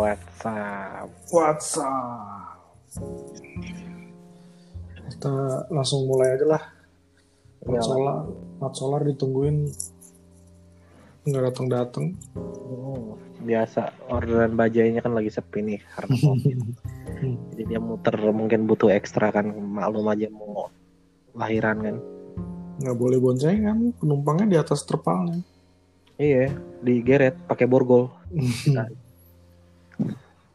WhatsApp. WhatsApp. Kita langsung mulai aja lah. Mat. Solar, Mat Solar ditungguin nggak datang datang. Hmm, biasa orderan bajainya kan lagi sepi nih karena COVID. Jadi dia muter mungkin butuh ekstra kan maklum aja mau lahiran kan. Nggak boleh boncengan, penumpangnya di atas terpalnya. Iya, digeret pakai borgol.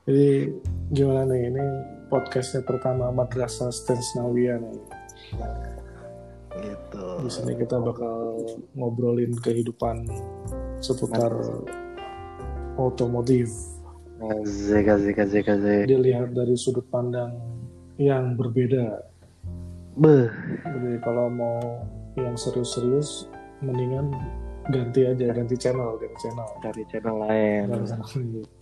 Jadi gimana nih ini podcastnya pertama Madrasah Stans Nawia nih. Gitu. Di sini kita bakal ngobrolin kehidupan seputar otomotif. Zeka zeka zeka zeka. Dilihat dari sudut pandang yang berbeda. Beh, Jadi kalau mau yang serius-serius, mendingan ganti aja, ganti channel, ganti channel. cari channel lain. Ganti channel lagi.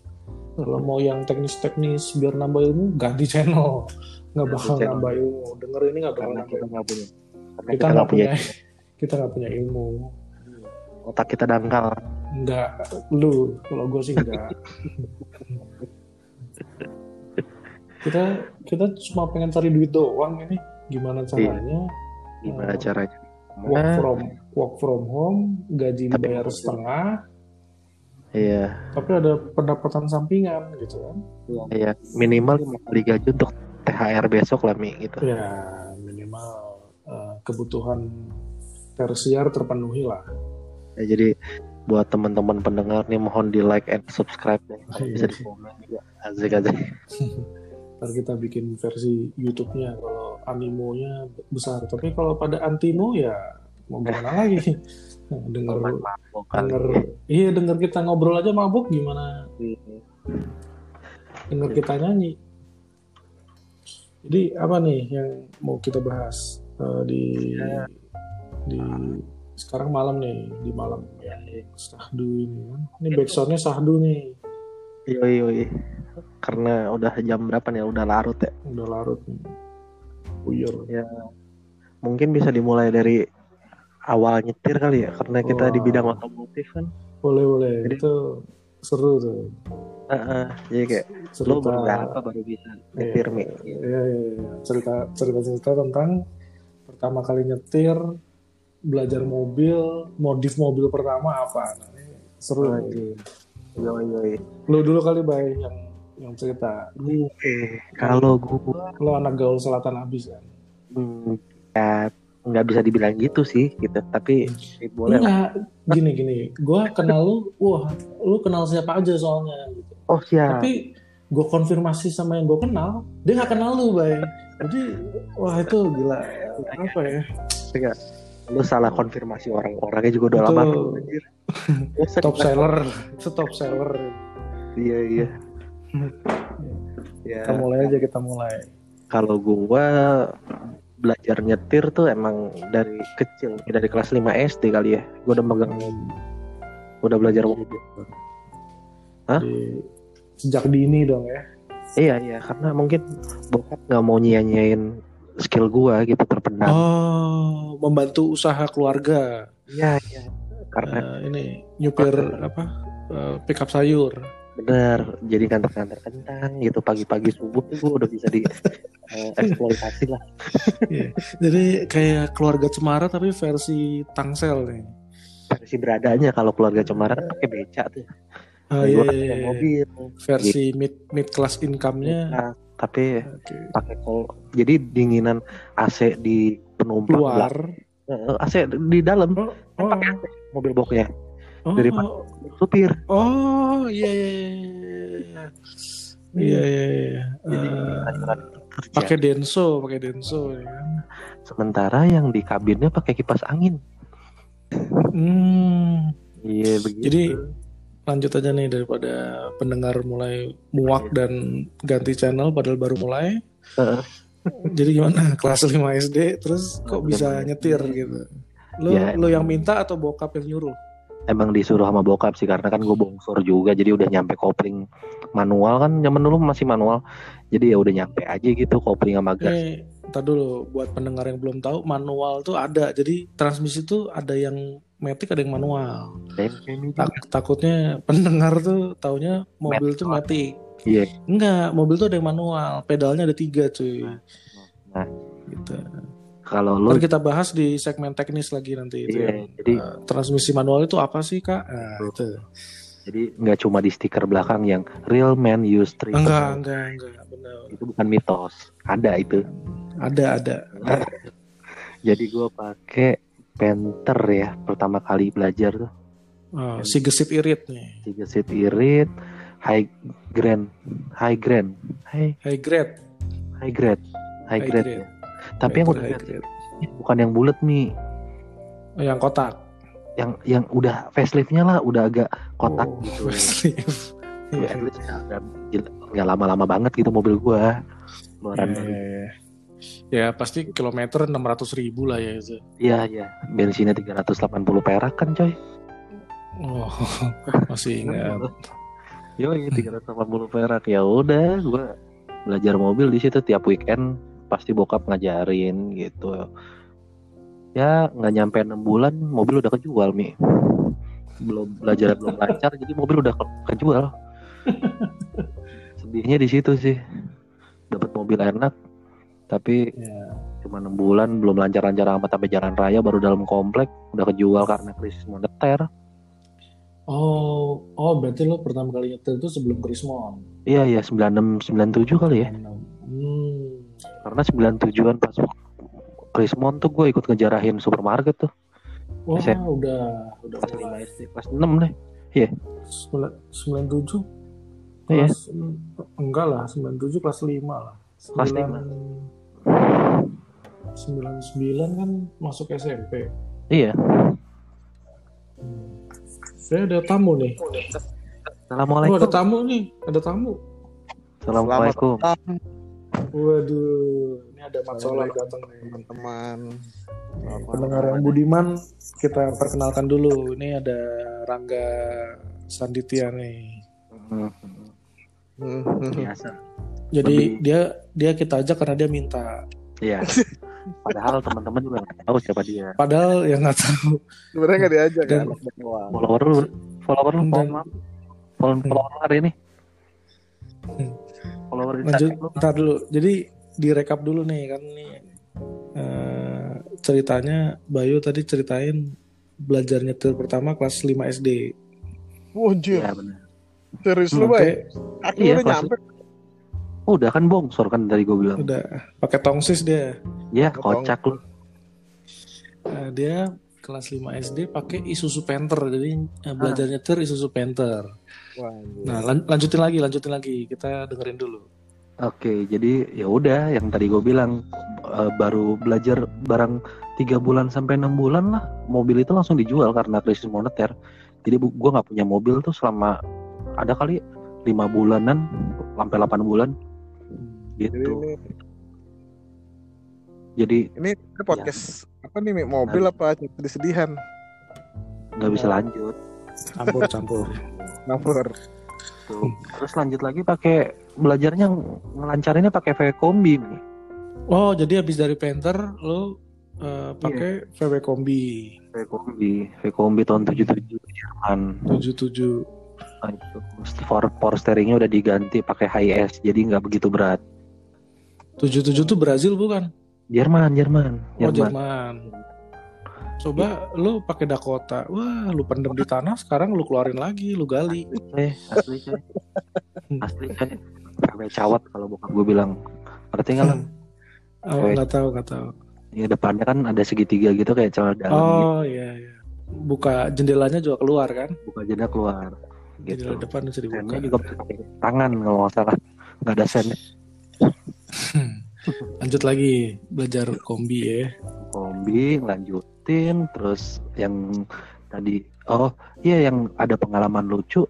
Kalau mau yang teknis-teknis biar nambah ilmu, ganti channel. Nggak bakal channel. nambah ilmu. Denger ini nggak bakal nambah kita nggak punya. Karena Kita nggak punya, kita nggak punya ilmu. Otak kita dangkal. Enggak, lu. Kalau gue sih enggak. kita kita cuma pengen cari duit doang ini. Gimana caranya? Gimana Oh. caranya? Work Nah, from work from home, gaji Tapi- dibayar setengah, Iya, tapi ada pendapatan sampingan gitu kan? iya. Minimal lima kali gaji untuk THR besok lah Mi gitu. Ya minimal eh, kebutuhan tersier terpenuhi lah. Ya, jadi buat teman-teman pendengar nih mohon di like and subscribe nih. Kalau Iya. bisa di komen juga. Asik asik. Ntar kita bikin versi YouTube-nya kalau animonya besar. Tapi kalau pada antimo ya mau gimana lagi? dengar Mabok kali. denger iya denger kita ngobrol aja mabuk gimana denger kita nyanyi jadi apa nih yang mau kita bahas Eh, di Ya. di sekarang malam nih di malam yang sahdu ini kan ini backsoundnya sahdu nih Yoi yoi. Karena udah jam berapa nih? Udah larut ya. udah larut nih buyur Ya. Mungkin bisa dimulai dari awal nyetir kali ya. Karena kita di bidang otomotif kan. boleh boleh Jadi- itu seru tuh Heeh. Jadi kayak lo baru berapa baru bisa nyetir Mi? Iya, iya, iya. cerita cerita cerita tentang pertama kali nyetir belajar mobil modif mobil pertama apa nah, ini seru Waduh. Yoi yoi. lu dulu kali bay yang yang cerita Oke, kalau gua lo anak gaul selatan abis kan hmm, ya nggak bisa dibilang gitu sih gitu. Tapi ya boleh lah. enggak gini gini. Gua kenal lu wah lu kenal siapa aja soalnya gitu. oh siap. Tapi gue konfirmasi sama yang gue kenal dia nggak kenal lu bay. Jadi wah itu gila. Apa ya? Enggak. lu salah konfirmasi orang-orangnya juga udah Itu lama tuh, top seller. Itu top seller. Iya iya. Ya. Kita mulai aja kita mulai. Kalau gua belajar nyetir tuh emang dari kecil dari kelas 5 SD kali ya. Gua udah megang udah belajar mobil Hah? Di- sejak dini dong ya. Iya iya. Karena mungkin bokap nggak mau nyia-nyiain skill gua gitu terpendam. Oh membantu usaha keluarga. Iya iya. Karena Eh, ini nyupir apa? Eh, pickup sayur bener jadi kantor-kantor kentang gitu pagi-pagi subuh tuh gua udah bisa di eh, eksploitasi lah. Jadi kayak keluarga cemara tapi versi tangsel nih. Versi beradanya kalau keluarga cemara kan pakai beca tuh. Ah, iya, iya, pakai iya. mobil. Versi mid mid class income-nya. Nah, tapi oke, pakai kol jadi dinginan AC di penumpang. Eh, AC di dalam. Oh, Kan oh, pakai mobil boxnya oh, dari oh, supir. Oh iya iya iya iya. Iya iya jadi Eh, pakai denso pakai denso ya. Sementara yang di kabinnya pakai kipas angin. Hmm. Iya begitu. Jadi lanjut aja nih daripada pendengar mulai muak dan ganti channel padahal baru mulai. Heeh. Jadi gimana? Kelas 5 SD terus kok Nah, bisa nyetir gitu? Lo Ya, lo yang minta atau bokap yang nyuruh? Emang disuruh sama bokap sih karena kan gue bongsor juga jadi udah nyampe kopling manual kan zaman dulu masih manual jadi ya udah nyampe aja gitu kopling sama gas Eh, ntar dulu buat pendengar yang belum tahu manual tuh ada. Jadi transmisi tuh ada yang matic ada yang manual. Gitu. Tak- takutnya pendengar tuh taunya mobil tuh matic. Iya. Enggak, mobil tuh ada yang manual, pedalnya ada tiga cuy. Nah. Gitu. Kalau lu Ntar kita bahas di segmen teknis lagi nanti itu. Iya, yang, jadi- eh, transmisi manual itu apa sih kak? Nah, itu. jadi nggak cuma di stiker belakang yang real man use three Enggak, enggak, enggak, benar. itu bukan mitos ada itu Ada, ada. jadi gue pakai Panther ya pertama kali belajar tuh Oh, si gesit irit nih, tiga seat irit high grand high grand high high grade. high grade high, High grade, grade. Ya. tapi yang udah bukan yang bulat nih Oh, yang kotak. yang yang udah faceliftnya lah udah agak kotak Oh, gitu facelift. Ya, Iya, at least nggak- lama-lama banget gitu mobil gua keluaran iya, baru. iya. Ya pasti kilometer 600 ribu lah ya itu. Iya iya bensinnya 380 perak kan coy Oh, masih ingat. Yo iya 380 perak ya udah gua belajar mobil di situ tiap weekend pasti bokap ngajarin gitu ya nggak nyampe enam bulan mobil udah kejual mi belum belajar belum lancar jadi mobil udah ke- kejual sedihnya di situ sih dapat mobil enak tapi Ya. cuma enam bulan belum lancar-lancar amat sampai jalan raya baru dalam komplek udah kejual karena krisis moneter Oh, oh berarti lo pertama kali nyetir itu sebelum Krismon. iya iya 96 97 kali ya Hmm. Karena 97an pas Krismon tuh gue ikut ngejarahin supermarket tuh. Wah, SM. udah udah kelas 5 mulai. SD kelas 6 deh. Sembilan- 97 Iya. enggak lah 97 kelas 5 lah. Kelas 9 99 kan masuk SMP iya. Saya ada tamu nih. Oh Assalamualaikum. Ada tamu nih ada tamu. Assalamualaikum waduh ini ada Mat Soleh datang nih. teman-teman. Pendengar yang budiman kita perkenalkan dulu. Ini ada Rangga Sanditya nih. Hmm, Hmm. biasa. Jadi Lebih- dia dia kita ajak karena dia minta. Iya. Padahal teman-teman juga nggak tahu siapa dia. Padahal yang nggak tahu. Sebenarnya nggak diajak Dan- kan follower lu follower lu follower follower, follower lu hari ini follower lanjut Instagram lu ntar dulu. Jadi direkap dulu nih kan nih eh, ceritanya Bayu tadi ceritain belajar nyetir pertama kelas 5 SD Wujud, iya benar serius lu bay? Sampai Aku Iya, udah kelas- nyampe. udah kan bongsor kan dari gue bilang. Udah pakai tongsis dia. Ya Potong. kocak lu. Eh, dia kelas 5 SD pakai Isuzu Panther. Jadi eh, belajar nyetir Isuzu Panther. Wah, nah lan- lanjutin lagi lanjutin lagi. Kita dengerin dulu. Oke, jadi ya udah yang tadi gue bilang eh, baru belajar barang tiga bulan sampai enam bulan lah. Mobil itu langsung dijual karena krisis moneter. Jadi gue nggak punya mobil tuh selama ada kali lima bulanan sampai 8 bulan. Jadi gitu. ini, Jadi ini ini podcast apa nih Mi? mobil apa sedih-sedihan? nggak bisa lanjut. campur campur Nampur. Tuh. Terus lanjut lagi pakai belajarnya ngelancarinnya pakai VW kombi nih. oh jadi habis dari Panther lo eh, pakai VW kombi VW kombi, VW kombi tahun 77 Jerman. 77 Nah, itu. Power, power steeringnya udah diganti pakai high S, jadi nggak begitu berat. 77 tuh Brazil bukan? Jerman, Jerman, Oh Jerman. Jerman. Coba lu pakai Dakota. Wah, lu pendem di tanah, sekarang lu keluarin lagi, lu gali. Eh, asli coy. Asli coy. VW cawat kalau bokap gue bilang. Ngerti nggak lah? Oh, Oke. nggak tahu, nggak tahu. Ya depannya kan ada segitiga gitu kayak celana dalam gitu. Oh, iya iya. Buka jendelanya juga keluar kan? Buka jendela keluar. Jendela Gitu. depan bisa dibuka. Sennya juga pakai tangan kalau nggak salah. Nggak ada sen. Lanjut lagi belajar kombi ya. Kombi lanjutin terus yang tadi oh iya yang ada pengalaman lucu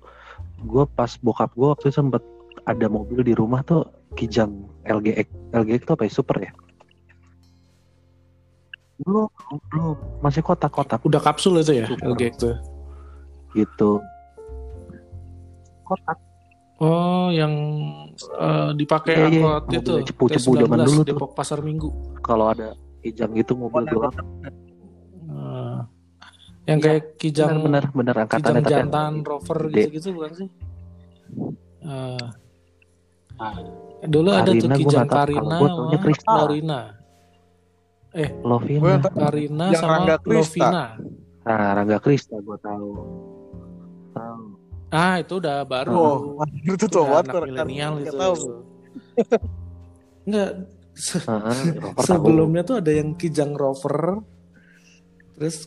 gue pas bokap gue waktu itu sempet ada mobil di rumah tuh Kijang LGX LGX itu apa ya super ya belum belum masih kotak-kotak Udah kapsul itu ya, Super. LG itu. gitu kotak Oh, yang eh, dipakai Iya, iya. angkot itu. cepu-cepu T19 zaman dulu tuh. Depok Pasar Minggu. kalau ada Kijang gitu mobil gelap Eh, yang Iya, kayak kijang benar benar angkatannya kijang tapi yang- jantan rover gitu-gitu bukan sih? Eh, Dulu ada tuh Karina, Kijang. Karina sama Krista. Lorina. Lovina yang tahu Karina sama Rangga Krista. Lovina. nah Rangga Krista gue tahu tahu Ah, itu udah baru. Oh, itu tuh udah water anak milenial itu. tahu. Enggak, se- tahu. sebelumnya tuh ada yang Kijang Rover. Terus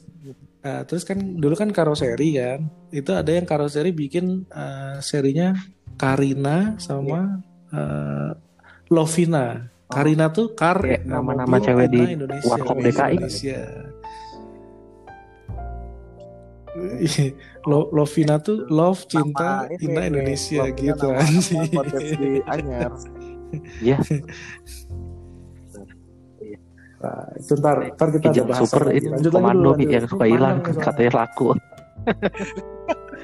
eh, terus kan dulu kan karoseri kan. Itu ada yang karoseri bikin eh, serinya Karina sama eh, Lovina. Karina tuh kar nama-nama cewek di Indonesia, Warkop DKI. Indonesia. Lo, Lovina tuh love cinta ini, Ina Indonesia Lovina gitu anjing. podcast di Anyar. Iya, Nah, itu ntar, ntar kita ada bahasan super lagi. ini Lanjut lagi komando dulu, nih lanjut. yang suka hilang katanya laku.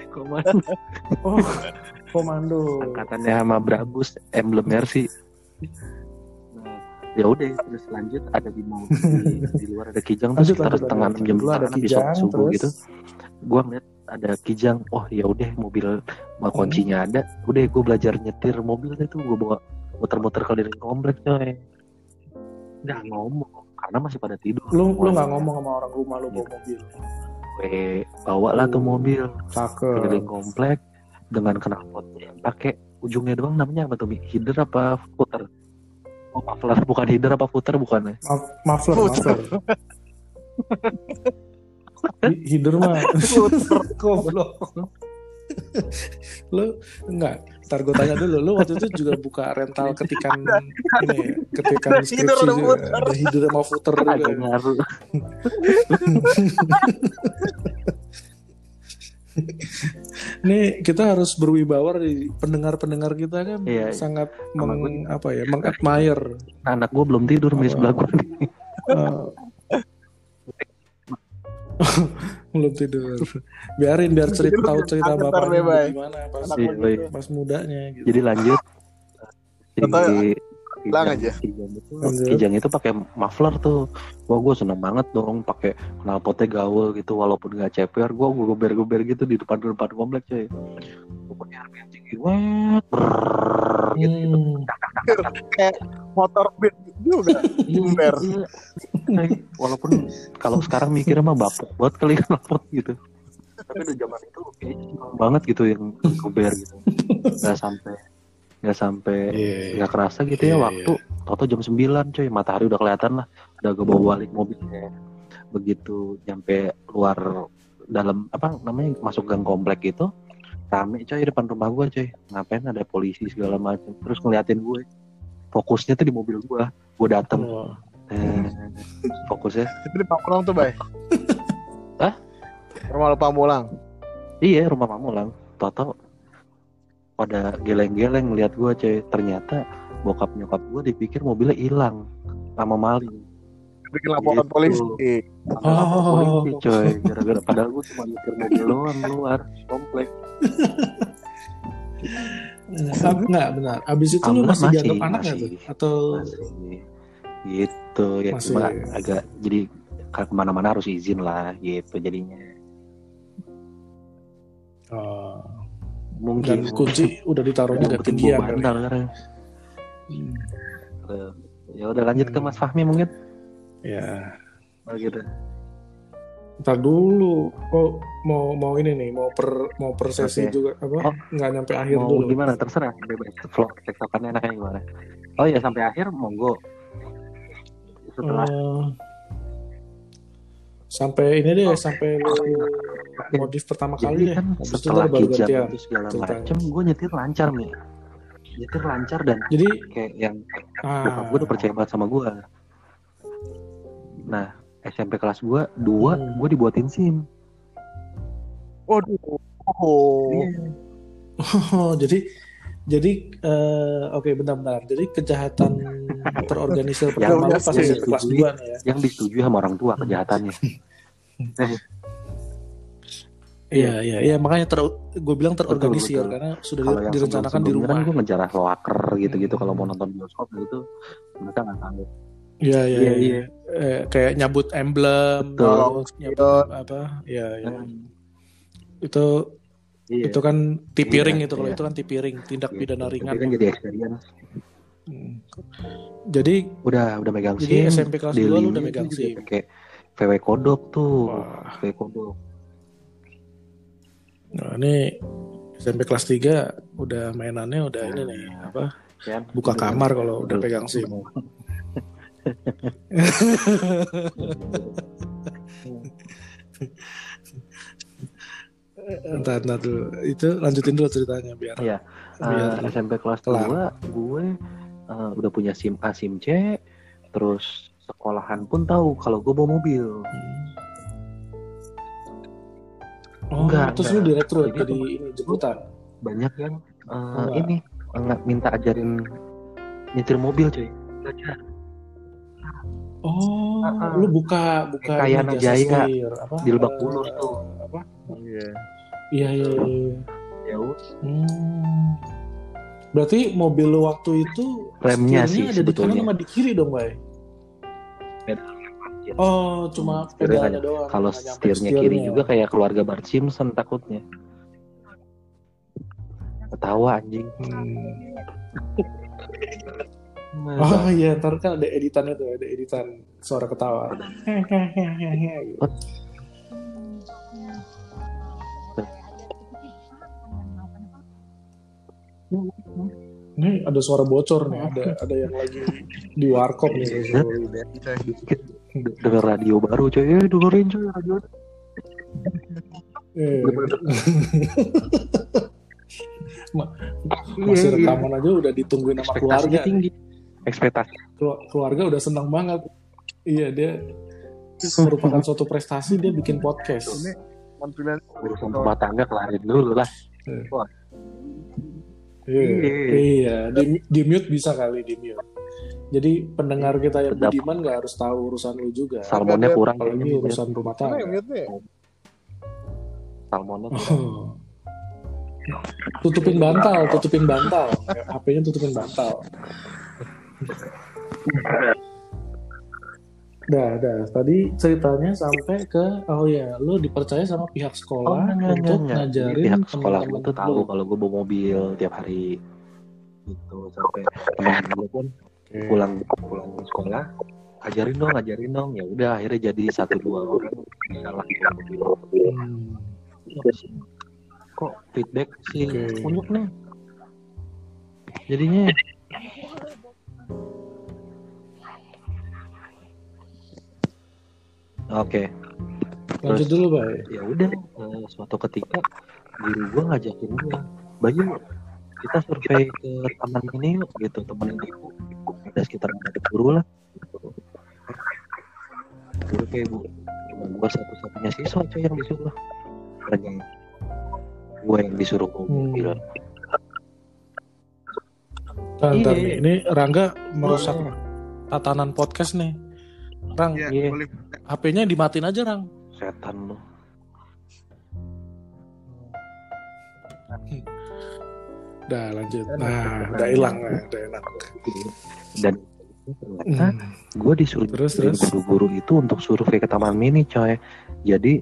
komando Oh, komando. angkatannya sama Brabus emblem Mercy. Nah, ya udah terus lanjut ada di mau di, di luar ada Kijang terus Lanjut, sekitar lanjut, setengah lanjut. enam jam Kijang, sholat subuh terus? gitu gua ngeliat ada Kijang oh ya udah mobil mau kuncinya ada. Udah gue belajar nyetir mobil itu gue bawa muter-muter keliling komplek coy. Nggak ngomong karena masih pada tidur. Lu lu nggak ngomong sama orang rumah lu bawa mobil. gue bawa lah tuh mobil. Cakep. keliling komplek dengan knalpotnya yang pakai ujungnya doang namanya apa tuh Mi? header apa footer oh muffler bukan header apa footer bukan ya? Ma- Muffler, muffler. Hi- Hider mah goblok. lu enggak, ntar gue tanya dulu, lu waktu itu juga buka rental ketikan ini, ketikan skripsi ada juga. footer. ada hider sama footer juga. ngaruh Nih kita harus berwibawa di pendengar-pendengar kita kan Iya. sangat Sama meng, apa ya, mengadmire Nah, anak gue belum tidur di sebelah gue belum tidur. Biarin biar cerita tahu cerita Bay. gimana pas Iya, gitu. pas mudanya gitu. jadi lanjut si Kijang, aja. Kijang itu, Lanjut. Kijang itu pakai muffler tuh wah gue seneng banget dong pakai knalpotnya gaul gitu walaupun gak CPR gue gue gober-gober gitu di depan depan komplek coy pokoknya RPM tinggi brrrr, gitu, gitu. Hmm. Kayak motor beat juga. Jumper. Iya. Nah, walaupun kalau sekarang mikirnya mah bapuk banget kali knalpot gitu tapi udah zaman itu kayaknya banget gitu yang gober gitu nggak sampai nggak sampai nggak kerasa gitu ya Iya, waktu. Toto jam 9 coy. Matahari udah kelihatan lah. Udah gue bawa balik mobilnya. Begitu nyampe luar dalam apa namanya masuk gang komplek gitu rame coy depan rumah gue coy. Ngapain ada polisi segala macam terus ngeliatin gue fokusnya tuh di mobil gue gue dateng. Oh. eh, fokusnya. Itu di Pamulang tuh, Bay. Hah? Rumah lu Pamulang. iya rumah Pamulang. Toto pada geleng-geleng ngeliat gue coy ternyata bokap nyokap gue dipikir mobilnya hilang sama maling Bikin laporan Gitu. polisi. Oh. polisi coy gara-gara padahal gue cuma mikir mobil doang keluar komplek Enggak, enggak benar. Abis itu lu masih, masih, dianggap anak nggak tuh? Atau masih gitu ya Masih. cuma agak jadi ke ke mana-mana harus izin lah gitu jadinya Oh. Mungkin dan kunci udah ditaruh di ketinggian kali. bandel sekarang Hmm. Eh, ya udah lanjut ke Mas Fahmi mungkin Ya, oh, gitu ntar dulu. Oh, mau mau ini nih, mau per mau per sesi Oke. juga apa? Oh, Nggak nyampe akhir mau dulu. gimana terserah bebas vlog tektokannya enaknya gimana oh ya sampai akhir monggo setelah Eh, sampai ini deh, sampai lu modif pertama kali Jadi deh. kan itu setelah gantian. itu segala macem gue nyetir lancar nih nyetir lancar dan Jadi, kayak yang ah, bokap gue udah percaya banget sama gue nah SMP kelas gue dua Hmm. gue dibuatin sim Waduh. Oh. Oh, jadi jadi eh, oke benar-benar. Jadi kejahatan terorganisir pertama lu udah pas sih, SMP kelas 2 nih ya. yang disetujui sama orang tua kejahatannya Iya, iya, iya makanya ter gue bilang terorganisir betul. karena sudah kalau di- yang direncanakan di sebelum-sebelumnya rumah. kan gue ngejar loaker gitu-gitu kalau mau nonton bioskop gitu mereka nggak tahu Iya, iya, Iya, iya. Eh, kayak nyabut emblem, Betul. terus nyabut apa? Iya, iya. Hmm. Itu Iya. Itu kan tipiring Iya, itu kalau iya. itu kan tipiring, tindak pidana ringan. kan jadi experience. Hmm. Jadi Udah udah megang Jadi SIM. SMP kelas dua lu Daily-nya udah megang juga SIM. Pakai VW kodok tuh. wah, VW kodok. nah ini SMP kelas 3 udah mainannya udah ini nih apa? Kan? Buka kamar kalau udah pegang SIM. Entar, entar dulu. Itu lanjutin dulu ceritanya biar Iya. biar Eh, SMP kelas kelar. 2 gue eh, udah punya SIM A, SIM C, terus sekolahan pun tahu kalau gue bawa mobil. Oh, Enggak, terus enggak. lu direkrut Jadi jadi ini jemputan. Banyak yang eh, enggak. ini nggak minta ajarin nyetir mobil cuy. Belajar. Oh, ah. lu buka buka Kayak Anak jasa Jaya apa? di Lebak Bulus tuh. Apa? Iya. Iya, iya, iya. Ya. Hmm. Berarti mobil lu waktu itu Remnya sih ada di kanan sebetulnya. sama di kiri dong, Bay? Oh, cuma Hmm, pedalnya aja. doang. Kalau setirnya kiri setirnya. juga kayak keluarga Bart Simpson takutnya. Ketawa anjing. Hmm. Oh iya, ntar kan ada editannya tuh, ada editan suara ketawa. Ini ada suara bocor nih, ada ada yang lagi di warkop nih. dikit denger radio baru coy. Eh dengerin coy radio. Eh, Ma- Iya, masih iya. rekaman aja udah ditungguin sama keluarga. tinggi. Ekspektasi. Kelu- Keluarga udah senang banget. Iya dia merupakan suatu prestasi dia bikin podcast. Ini tampilan urusan rumah tangga kelarin dulu lah. Iya, Iya. iya. Di, di mute bisa kali di mute. Jadi pendengar kita yang Sedap. budiman nggak harus tahu urusan lu juga. salmonnya kurang Apalagi kayaknya urusan rumah tangga. salmonnya Oh. Tutupin bantal, tutupin bantal. HP-nya tutupin bantal. Dah, dah. Tadi ceritanya sampai ke oh ya, lu dipercaya sama pihak oh sekolah enggak, enggak, untuk enggak. ngajarin pihak sekolah gue tuh tahu kalau gue bawa mobil tiap hari gitu sampai teman gue pun pulang pulang sekolah ajarin dong ajarin dong ya udah akhirnya jadi satu dua orang bisa lah bawa mobil Hmm. Kok feedback si Oke. Unyuk nih jadinya oke Lanjut dulu, Bay. ya udah eh, suatu ketika guru gua ngajakin dia Bayu kita survei ke taman ini yuk gitu temen aku ada sekitar empat guru lah gitu. guru kayak bu cuma gua satu-satunya siswa coy yang disuruh Makanya gua yang disuruh Hmm. ntar Iya. Ini Rangga merusak tatanan podcast nih. Rang, Iya, Iya. HP-nya dimatiin aja, Rang. setan lu Udah lanjut. Nah, udah hilang, udah enak. dan ternyata Hmm. gue disuruh Terus, terus? guru-guru itu untuk survei ke taman mini coy jadi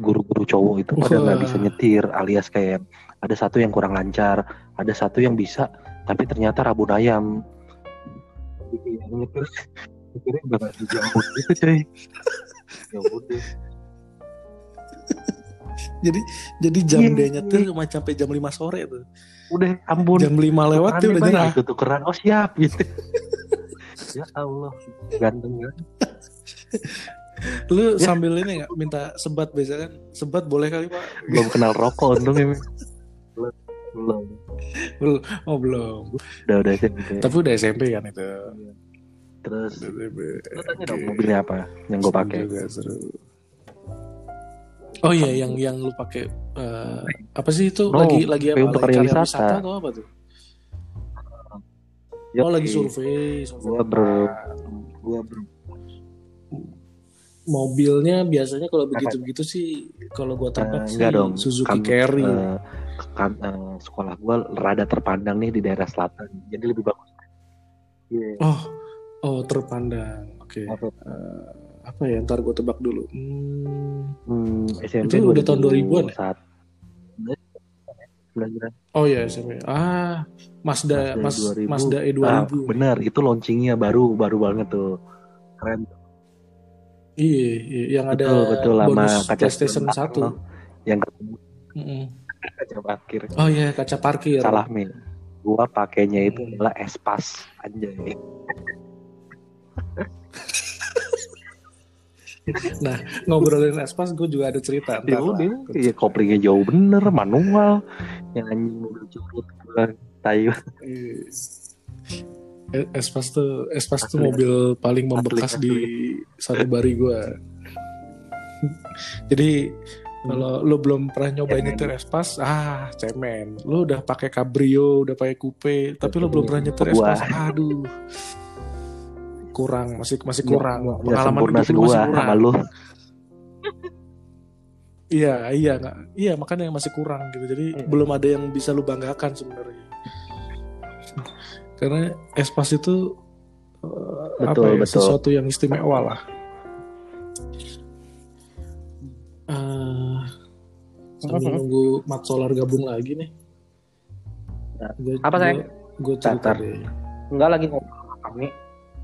guru-guru cowok itu pada nggak bisa nyetir alias kayak ada satu yang kurang lancar ada satu yang bisa tapi ternyata rabun ayam Jadi kayak nyetir dijambut gitu coy ya udah Jadi jadi jam Iya, dia nyetir iya. cuma sampai jam 5 sore tuh. udah ampun Jam 5 lewat dia Tukeran udah nyerah. gitu tukeran oh siap gitu ya Allah ganteng ya Lu Ya. sambil ini nggak minta sebat biasa kan? Sebat boleh kali, Pak? belum kenal rokok untung ini belum belum Oh, belum. udah udah SMP Tapi udah SMP kan itu. Terus. Lu tanya dong mobilnya apa yang gue pakai. Oh iya, yang yang lu pakai eh, apa sih itu No, lagi lagi apa? untuk Lagi karya wisata. wisata atau apa tuh? Oh lagi survei, survei Gua ber- gua ber- mobilnya biasanya kalau begitu-begitu sih kalau gua Eh, sih enggak dong Suzuki Kan, Carry. eh, kan, eh, sekolah gue rada terpandang nih di daerah selatan jadi lebih bagus Iya. Oh, oh terpandang. Oke. Apa? Eh, apa ya? Ntar gue tebak dulu. Hmm, Hmm, SMP Itu udah tahun 2000-an ya? saat Oh iya SMP. Ah, Mazda Mas Mazda 2000. Mazda E Ah, 2000. benar, itu launchingnya baru, baru banget tuh. Keren. Iya, iya, yang ada betul, betul lama bonus kaca PlayStation 1. loh. Yang ketemu Mm-mm. kaca parkir. Oh iya, kaca parkir. Salah Mi. Gua pakainya itu Hmm. adalah Espas anjay. Ngobrolin Espas, gue juga ada cerita. Ya udah, ya koplingnya jauh bener, manual. Yang anjing mobil curut gua tayu. Iya. Espas tuh Espas tuh Asli. mobil paling membekas Asli, di sanubari gue. Jadi kalau lu belum pernah nyobain nyetir Espas, ah cemen. Lu udah pakai Cabrio, udah pakai coupe, tapi lu belum pernah nyetir. Espas. Aduh. Kurang, masih masih Nggak- kurang. nggak Pengalaman hidup lu masih kurang. sama lu. Iya, iya nggak, iya makanya masih kurang gitu. Jadi Iya. belum ada yang bisa lu banggakan sebenarnya. Karena Espas itu eh, apa Betul, ya betul. sesuatu yang istimewa lah. Eh, sambil nunggu Mat Solar gabung lagi nih. Nah, Gua- apa, gua- Gue cerita deh. Enggak lagi ngobrol sama kami,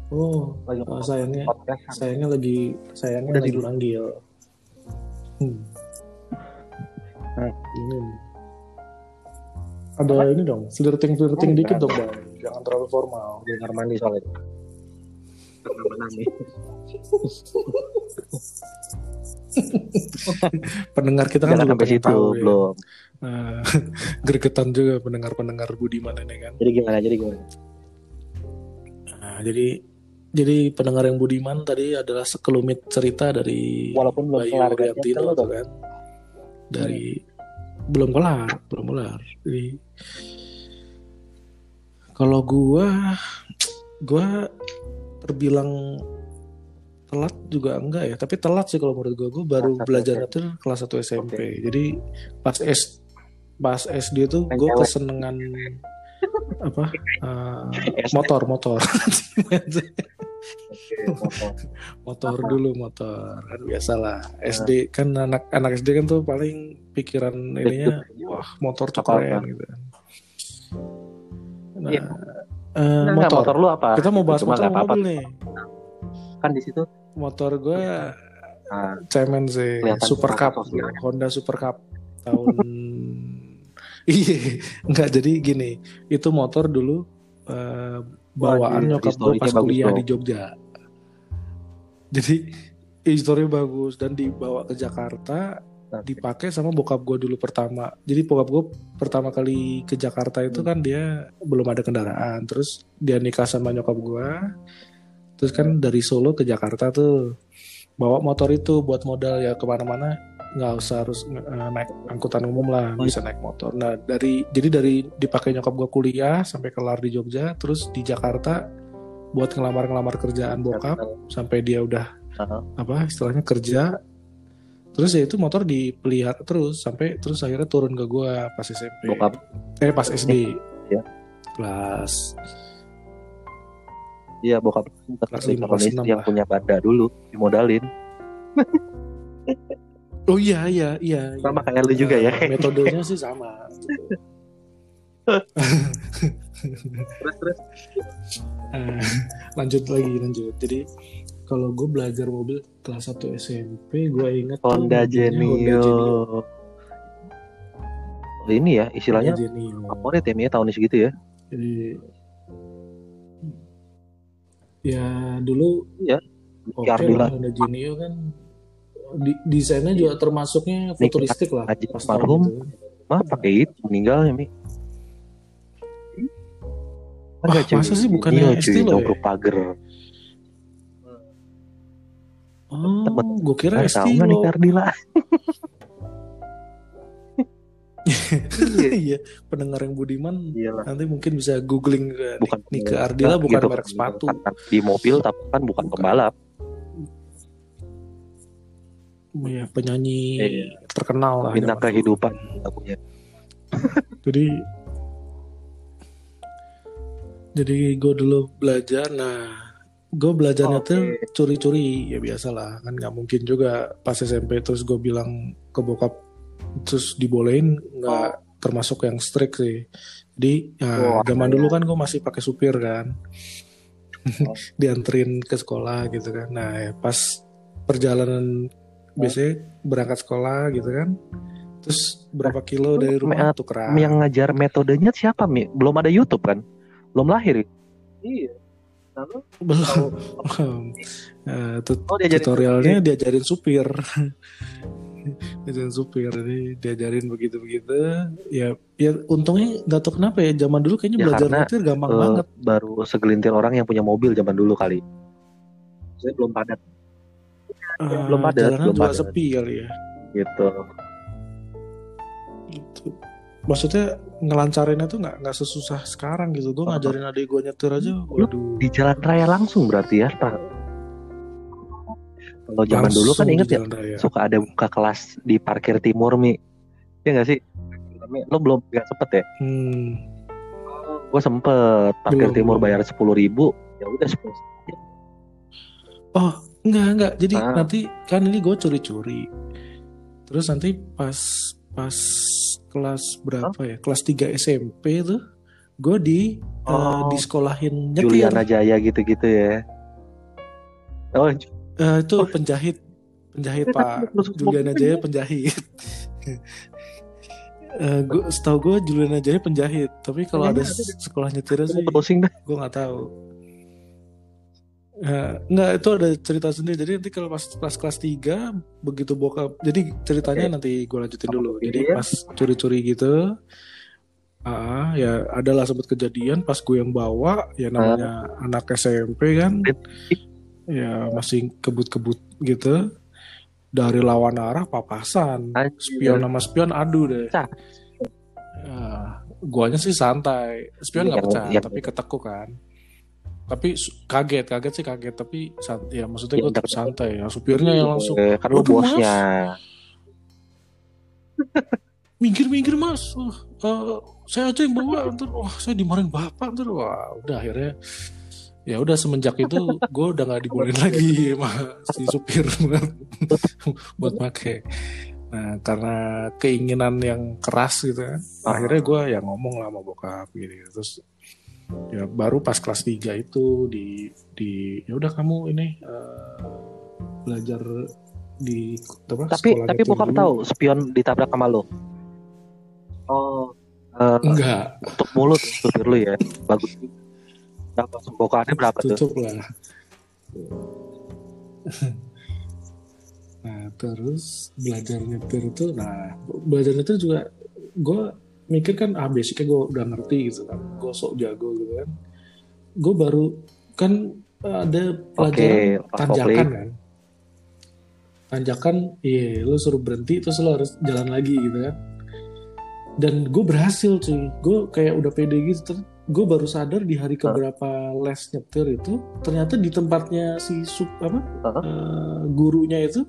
Oh, lagi oh, sayangnya podcast. sayangnya lagi sayangnya Udah lagi tidur. manggil. Hmm. Hmm. Ini nih. Ada ini dong, flirting flirting Oh, dikit enggak. dong bang, jangan terlalu formal. di kamar mandi soalnya. Pendengar kita kan Jangan juga sampai situ tahu ya. belum. Nah, gregetan juga pendengar-pendengar Budiman ini kan. Jadi gimana? Jadi gimana? Nah, jadi jadi pendengar yang Budiman tadi adalah sekelumit cerita dari Walaupun belum Bayu kelar kan, tuh kan. Dari belum kelar, belum kelar. Jadi kalau gua gua terbilang telat juga enggak ya, tapi telat sih kalau menurut gua. Gua baru Kelas belajar nyetir kelas 1 SMP. Jadi pas S pas SD tuh cewek. kesenengan apa uh, SD. motor motor motor. motor Apa? dulu motor kan biasalah SD kan anak anak SD kan tuh paling pikiran ininya wah motor tuh keren gitu nah eh, Enggak, enggak, motor. motor lu apa? kita mau bahas Cuma motor apa apa-apa. mobil nih Kan di situ motor gue nah, cemen sih Super Cup. Honda Super Cup tahun iya nggak jadi gini itu motor dulu eh, bawaan Wah, nyokap gue pas kuliah di Jogja. Jadi historinya bagus dan dibawa ke Jakarta dipakai sama bokap gue dulu pertama. Jadi bokap gue pertama kali ke Jakarta itu kan dia belum ada kendaraan. Terus dia nikah sama nyokap gue terus kan dari Solo ke Jakarta tuh bawa motor itu buat modal ya ke mana-mana nggak usah harus eh, naik angkutan umum lah Oh, bisa naik motor nah dari jadi dari dipakai nyokap gue kuliah sampai kelar di Jogja terus di Jakarta buat ngelamar-ngelamar kerjaan bokap sampai dia udah Heeh. apa istilahnya kerja terus ya itu motor dipelihara terus sampai terus akhirnya turun ke gua pas SMP Bokap. eh pas SD Iya. kelas Iya bokap Kelas lima, kelas enam yang lah. punya banda dulu dimodalin. oh iya iya iya Sama kayak lu juga ya. Eh, metodenya sih sama Terus terus. Eh, lanjut lagi lanjut jadi kalau gue belajar mobil kelas 1 SMP gue ingat tuh Honda Genio. Oh, ini ya istilahnya favorit ya Mia tahun segitu ya. Jadi ya dulu Iya. oke lah Honda Genio kan di, desainnya juga termasuknya futuristik lah Haji pas tahun almarhum. itu. Mah pakai itu meninggalnya Mi. Wah, Enggak, cuy. masa sih bukannya Genio, cuy, Estilo ya? pagar. Oh, Temen. gue kira tahu nggak nih Estilo. Cardila. Iya, pendengar yang budiman Iya lah. nanti mungkin bisa googling ke Bukan Nike Ardila Nah, bukan gitu. merek sepatu. Di mobil tapi kan bukan Bukan. pembalap. Ya, penyanyi Iya. terkenal lah. Bintang kehidupan lagunya. Jadi jadi gue dulu belajar, nah gue belajarnya Oke. tuh curi-curi ya biasalah kan nggak mungkin juga pas SMP terus gue bilang ke bokap terus dibolehin nggak termasuk yang strict sih. Jadi ya, Wah, zaman dulu kan gue masih pakai supir kan, Oh. dianterin ke sekolah gitu kan. Nah ya, pas perjalanan biasanya berangkat sekolah gitu kan, terus berapa kilo dari rumah Me- tukeran. Yang ngajar metodenya siapa Mi? Belum ada YouTube kan? Belum lahir. Iya. Lalu belum. Eh, tut- Oh, diajarin tutorialnya diajarin supir. diajarin supir jadi diajarin begitu-begitu ya ya untungnya nggak tahu kenapa ya zaman dulu kayaknya Ya, belajar karena, nyetir gampang eh, banget baru segelintir orang yang punya mobil zaman dulu kali. Saya belum padat Eh, belum padat, jalanan belum juga padat. sepi kali ya gitu. gitu. maksudnya ngelancarinnya tuh nggak nggak sesusah sekarang gitu gue ngajarin adik gue nyetir aja waduh Di jalan raya langsung berarti ya. Kalau zaman dulu kan inget ya raya. suka ada buka kelas di parkir timur Mi. Ya nggak sih? Mi, Lo belum nggak sempet ya? hmm, Gue sempet parkir Belum, timur bayar sepuluh ribu. Ya udah sepuluh. oh enggak enggak. Jadi Ah. nanti kan ini gue curi-curi. Terus nanti pas pas kelas berapa ya? Kelas 3 SMP tuh gue di eh, Oh. di sekolahin nyetir. Juliana Jaya gitu-gitu ya. Oh, Eh, itu penjahit penjahit Eh, pak. terus Juliana Jaya penjahit. Eh, gue setahu gue Juliana Jaya penjahit. Tapi kalau ada sekolah nyetirnya sih gue nggak tahu Eh, nggak itu ada cerita sendiri. Jadi nanti kalau pas pas kelas 3 begitu bokap jadi ceritanya nanti gue lanjutin dulu. Jadi Iya. pas curi-curi gitu ah ya adalah sempat kejadian pas gue yang bawa ya namanya anak SMP kan. Ya masih kebut-kebut gitu. Dari lawan arah papasan. Spion sama spion adu deh. Cah. ya, guanya sih santai. Spion nggak Yang- pecah yang- tapi ketekuk kan tapi kaget kaget sih kaget tapi ya maksudnya gue Yang tetap santai ya supirnya yang langsung Eh, kan lu bosnya. minggir minggir mas. Wah, eh, saya aja yang bawa ntar wah saya dimarahin bapak ntar wah udah akhirnya ya udah semenjak itu gue udah nggak dibolehin lagi sama si supir buat buat make. Nah karena keinginan yang keras gitu kan akhirnya gue ya ngomong lah sama bokap gitu terus ya baru pas kelas 3 itu di di ya udah kamu ini eh, belajar di apa, Tapi sekolah tapi bokap dulu. tahu spion ditabrak sama lu. Oh. eh, enggak untuk mulut supir lu ya. Bagus. Berapa bokannya berapa tuh? tutup lah. nah terus belajar nyetir itu, nah belajar nyetir juga gue mikir kan ah basicnya gue udah ngerti gitu kan, gue sok jago gitu kan. Gue baru kan ada pelajaran Oke, pas tanjakan kan. Tanjakan, iya, lu suruh berhenti terus lu harus jalan lagi gitu kan. Dan gue berhasil cuy, gue kayak udah pede gitu. Gue baru sadar di hari keberapa les nyetir itu, ternyata di tempatnya si sup apa Hah? eh, gurunya itu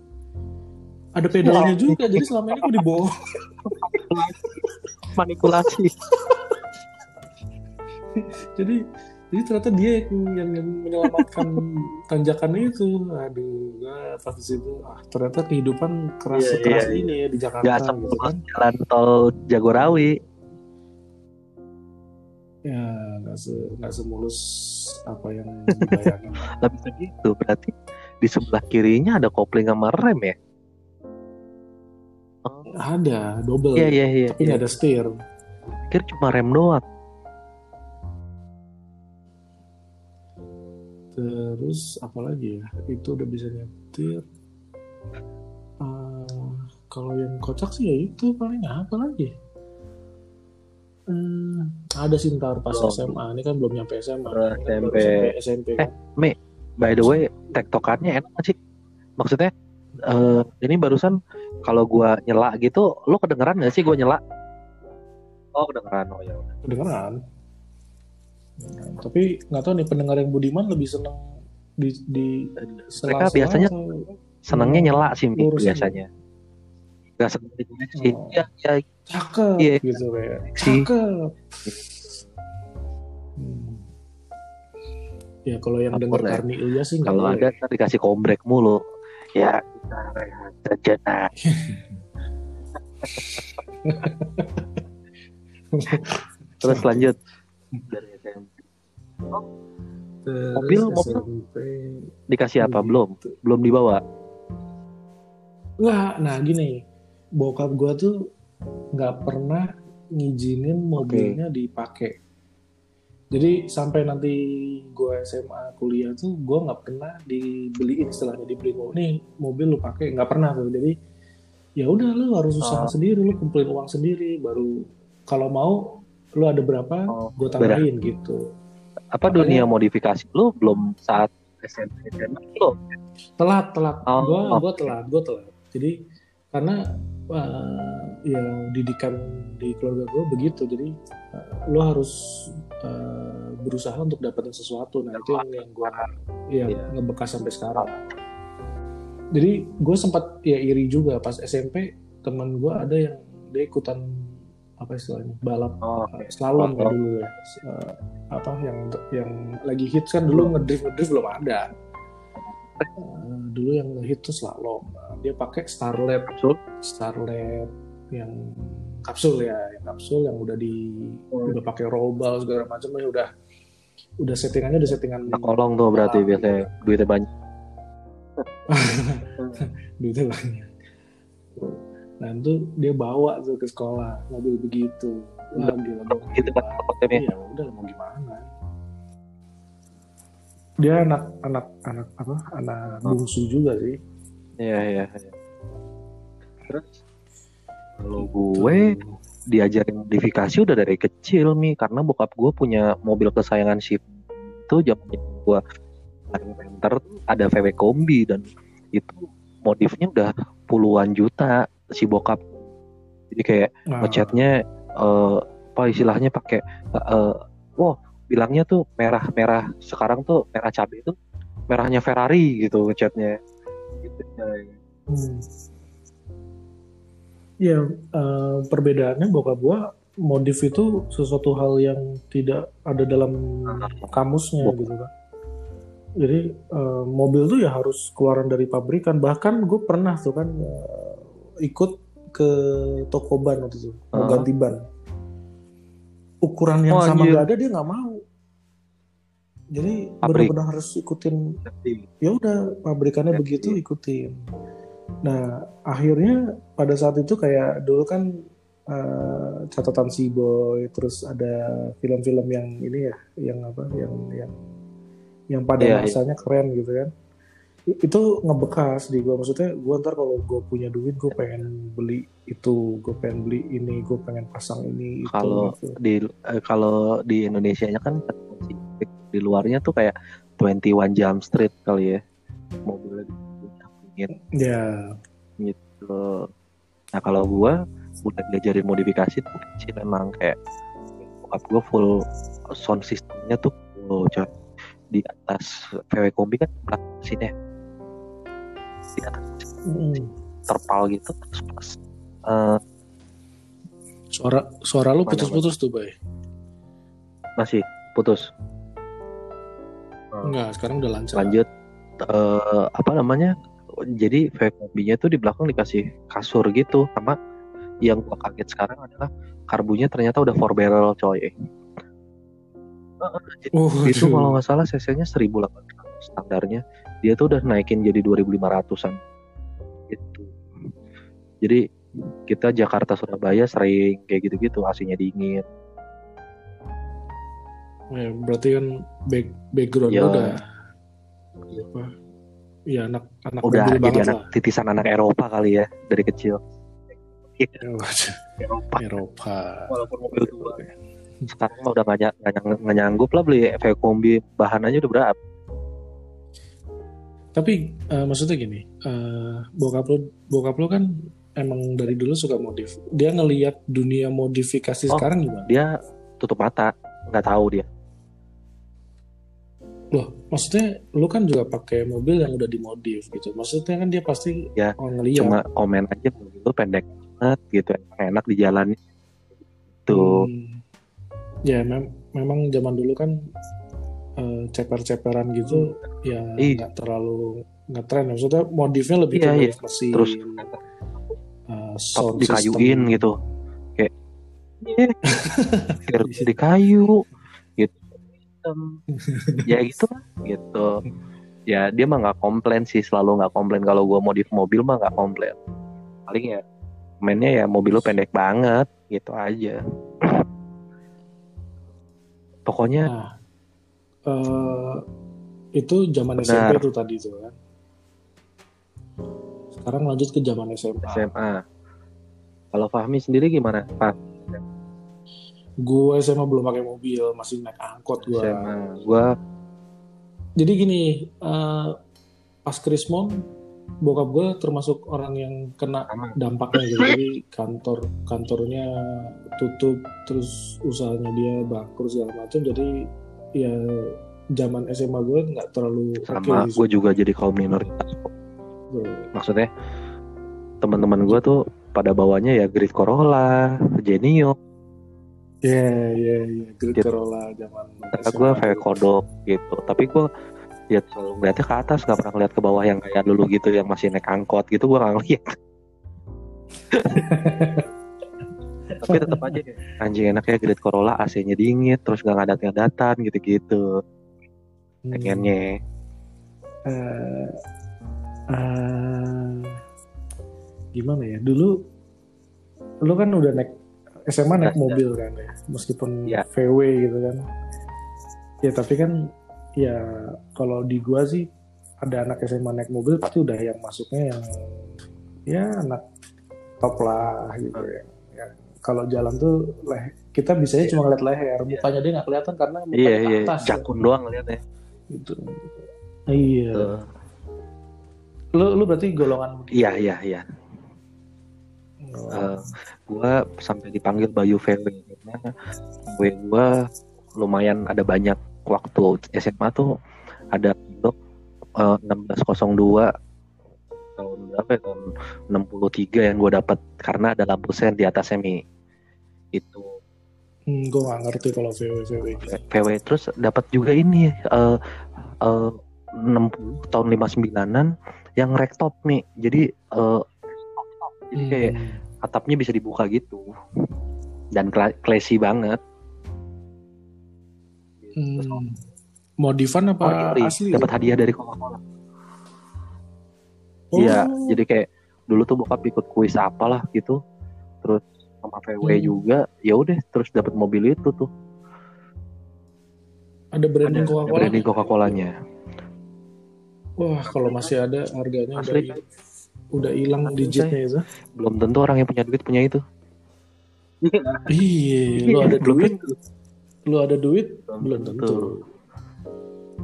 ada pedalnya juga. Jadi selama ini gue dibawa. Manipulasi. jadi jadi ternyata dia yang, yang, yang menyelamatkan tanjakan itu. Aduh, gue pas di situ, ah ternyata kehidupan keras Iya, keras iya, ini ya di Jakarta. Gak gitu kan. jalan tol Jagorawi. Ya, nggak se nggak semulus apa yang dibayangin. Lah bisa gitu. Berarti di sebelah kirinya ada kopling sama rem ya? Oh, ada double, iya iya iya. tapi nggak ada setir. Pikir cuma rem doang. Terus apa lagi ya? Itu udah bisa nyetir. Eh, kalau yang kocak sih ya itu paling apa lagi? Hmm, ada sih ntar pas Belum. SMA. Ini kan belum nyampe SMA. Oh, SMP. sampai SMP kan. By the way, tektokannya enak gak sih? Maksudnya eh ini barusan kalau gua nyela gitu, lo kedengeran gak sih gua nyela? Oh kedengeran, oh ya. Kedengeran. Tapi nggak tahu nih pendengar yang Budiman lebih seneng di di Mereka biasanya atau- senengnya nyela sih Lurusin. biasanya. Gak seneng dikoreksi. Oh. Ya, ya, cakep Iya. gitu kayak cakep Hmm. ya kalau yang denger boleh? Karni Ilya sih kalau ada ntar dikasih kombrek mulu. Ya kita rehat sejenak. terus lanjut dari SMP Terus Mobil, mobil. SMP. dikasih apa belum belum dibawa Nggak, nah gini, bokap gua tuh nggak pernah ngizinin mobilnya dipakai. Jadi sampai nanti gua SMA kuliah tuh gua nggak pernah dibeliin istilahnya dibeliin mobil nih mobil lu pakai nggak pernah tuh. Jadi ya udah lu harus usaha Oh. sendiri, lu kumpulin uang sendiri, baru kalau mau lu ada berapa, Oh, gue tambahin gitu. apa Makanya- dunia modifikasi lu belum saat SMP SMA lu Telat, telat. Oh, gua, oke. gua telat, gua telat. Jadi karena eh, ya didikan di keluarga gue begitu, jadi eh, lo harus eh, berusaha untuk dapetin sesuatu. Nah itu yang, yang gue ya Iya. ngebekas sampai sekarang. Jadi gue sempat ya iri juga pas SMP teman gue ada yang dia ikutan apa istilahnya balap oh, eh, slalom kan dulu ya Eh, apa yang yang lagi hits kan dulu ngedrift ngedrift belum ada Eh, dulu yang tuh slalom Nah, dia pakai Starlet? Starlet yang kapsul ya yang kapsul yang udah di Hmm. udah pakai roll bar segala macam ya udah udah settingannya udah settingan Nah, kolong tuh berarti balap, biasanya duitnya banyak duitnya banyak nah itu dia bawa tuh ke sekolah mobil begitu wah gila gitu kan Iya, udah mau gimana. Dia anak anak anak apa? Anak bungsu juga sih. iya iya iya. terus kalau gue Tuh. diajarin modifikasi udah dari kecil nih karena bokap gue punya mobil kesayangan si itu zaman gue tuh ada VW kombi dan itu modifnya udah puluhan juta si bokap jadi kayak Nah, ngechatnya eh, apa istilahnya pakai eh, wah bilangnya tuh merah merah sekarang tuh merah cabai itu merahnya Ferrari gitu ngechatnya gitu. hmm. Ya, eh, perbedaannya bokap gua modif itu sesuatu hal yang tidak ada dalam kamusnya Bok- gitu kan. Jadi eh, mobil tuh ya harus keluaran dari pabrikan. Bahkan gue pernah tuh kan eh, ikut ke toko ban waktu itu mau Ah. ganti ban. Ukuran yang Oh, sama nggak ada dia nggak mau. Jadi Pabrik. benar-benar harus ikutin ya udah pabrikannya Ya, begitu ikutin nah akhirnya pada saat itu kayak dulu kan eh, catatan si boy terus ada film-film yang ini ya yang apa yang yang yang pada Iya, masanya keren gitu kan. Itu ngebekas di gua. Maksudnya gua ntar kalau gue punya duit gue pengen beli itu gue pengen beli ini gue pengen pasang ini itu Kalau gitu. di eh, kalau di Indonesia nya kan di luarnya tuh kayak 21 Jump Street kali ya mobilnya dipunyai ya. Gitu. Nah kalau gua udah diajarin modifikasi tuh kecil memang kayak bokap gua full sound systemnya tuh full coy. Di atas VW kombi kan belakang sini ya. di atas mm. terpal gitu terus pas eh, suara suara lu putus-putus tuh bay? Masih putus. Enggak sekarang udah lancar. Lanjut eh, apa namanya jadi VW kombinya tuh di belakang dikasih kasur gitu sama yang gua kaget sekarang adalah karbunya ternyata udah four barrel coy Oh, itu aduh. kalau nggak salah cc-nya 1800 standarnya dia tuh udah naikin jadi 2500-an gitu jadi kita Jakarta Surabaya sering kayak gitu-gitu AC-nya dingin Ya, berarti kan back, background Ya. udah apa? Ya anak anak udah jadi banget anak lah. titisan anak Eropa kali ya dari kecil Ya, waduh. Eropa Eropa. walaupun mobil tua sekarang mah udah nggak nyang- nggak nyanggup lah beli VW kombi bahan aja udah berapa Tapi eh, maksudnya gini, eh, bokap lu bokap lu kan emang dari dulu suka modif. Dia ngelihat dunia modifikasi Oh. sekarang gimana? dia tutup mata nggak tahu dia Loh, maksudnya lu kan juga pakai mobil yang udah dimodif gitu. Maksudnya kan dia pasti Ya, ngeliat. cuma komen aja mobil lu pendek banget gitu enak di jalan tuh Hmm. Ya mem- memang zaman dulu kan eh, ceper-ceperan gitu ya Iya. nggak terlalu ngetren. Maksudnya modifnya lebih Iya, ke iya. mesin, Terus sound dikayuin system. gitu kayak servis di kayu gitu Ya gitu lah gitu. Ya dia mah nggak komplain sih selalu nggak komplain. Kalau gua modif mobil mah nggak komplain. Paling ya mainnya ya mobil lu pendek banget gitu aja. Pokoknya Nah, eh, itu zaman Benar. SMP tuh tadi tuh kan. Sekarang lanjut ke zaman SMA. SMA kalau Fahmi sendiri gimana Pak Gue SMA belum pakai mobil, masih naik angkot gue. SMA gua Jadi gini, eh, pas Krismon, bokap gue termasuk orang yang kena dampaknya gitu. Jadi kantor kantornya tutup, terus usahanya dia bangkrut segala macam. Jadi ya zaman SMA gue nggak terlalu oke sama sih. gue juga jadi kaum minoritas maksudnya teman-teman gue tuh pada bawanya ya Grid Corolla, Genio, Iya, iya, iya. Gitu. Corolla zaman kata gue kayak kodok gitu. Tapi gue ya selalu ngeliatnya ke atas, gak pernah ngeliat ke bawah yang kayak dulu gitu yang masih naik angkot gitu gue gak ngeliat. Tapi tetap aja anjing enaknya Grid Corolla AC-nya dingin, terus gak ngadat-ngadatan gitu-gitu. Hmm. Pengennya. Eh, eh, gimana ya? Dulu lu kan udah naik SMA naik Udah, mobil kan ya, meskipun Iya. VW gitu kan. Ya tapi kan ya kalau di gua sih ada anak SMA naik mobil pasti udah yang masuknya yang ya anak top lah gitu ya. Ya, kalau jalan tuh leh kita bisanya cuma ngeliat leher, mukanya dia nggak kelihatan karena mukanya Iya, ke iya, atas ya. jakun doang ngeliatnya. gitu. Iya. Lu lu berarti golongan Iya, iya, iya. Oh. Eh, gua sampai dipanggil Bayu VW karena VW gua lumayan ada banyak waktu. SMA tuh ada blok eh, 1602 tahun berapa ya? Tahun 63 yang gue dapat karena ada lampu sen di atas semi itu. Hmm, gue gak ngerti kalau VW VW. VW terus dapat juga ini eh eh, 60 tahun 59an yang rooftop nih jadi eh, jadi kayak Hmm. atapnya bisa dibuka gitu dan classy banget Hmm. Modifan apa Oh, asli? dapat hadiah dari Coca-Cola Oh, iya jadi kayak dulu tuh bokap ikut kuis apalah gitu terus sama VW Hmm. juga ya udah terus dapat mobil itu tuh ada branding Coca-Cola. branding Coca-Colanya Wah, kalau masih ada harganya Asli. Udah hilang digitnya itu. belum tentu orang yang punya duit punya itu Iya, lu ada Belum duit, lu ada duit, Belum belum tentu. tentu.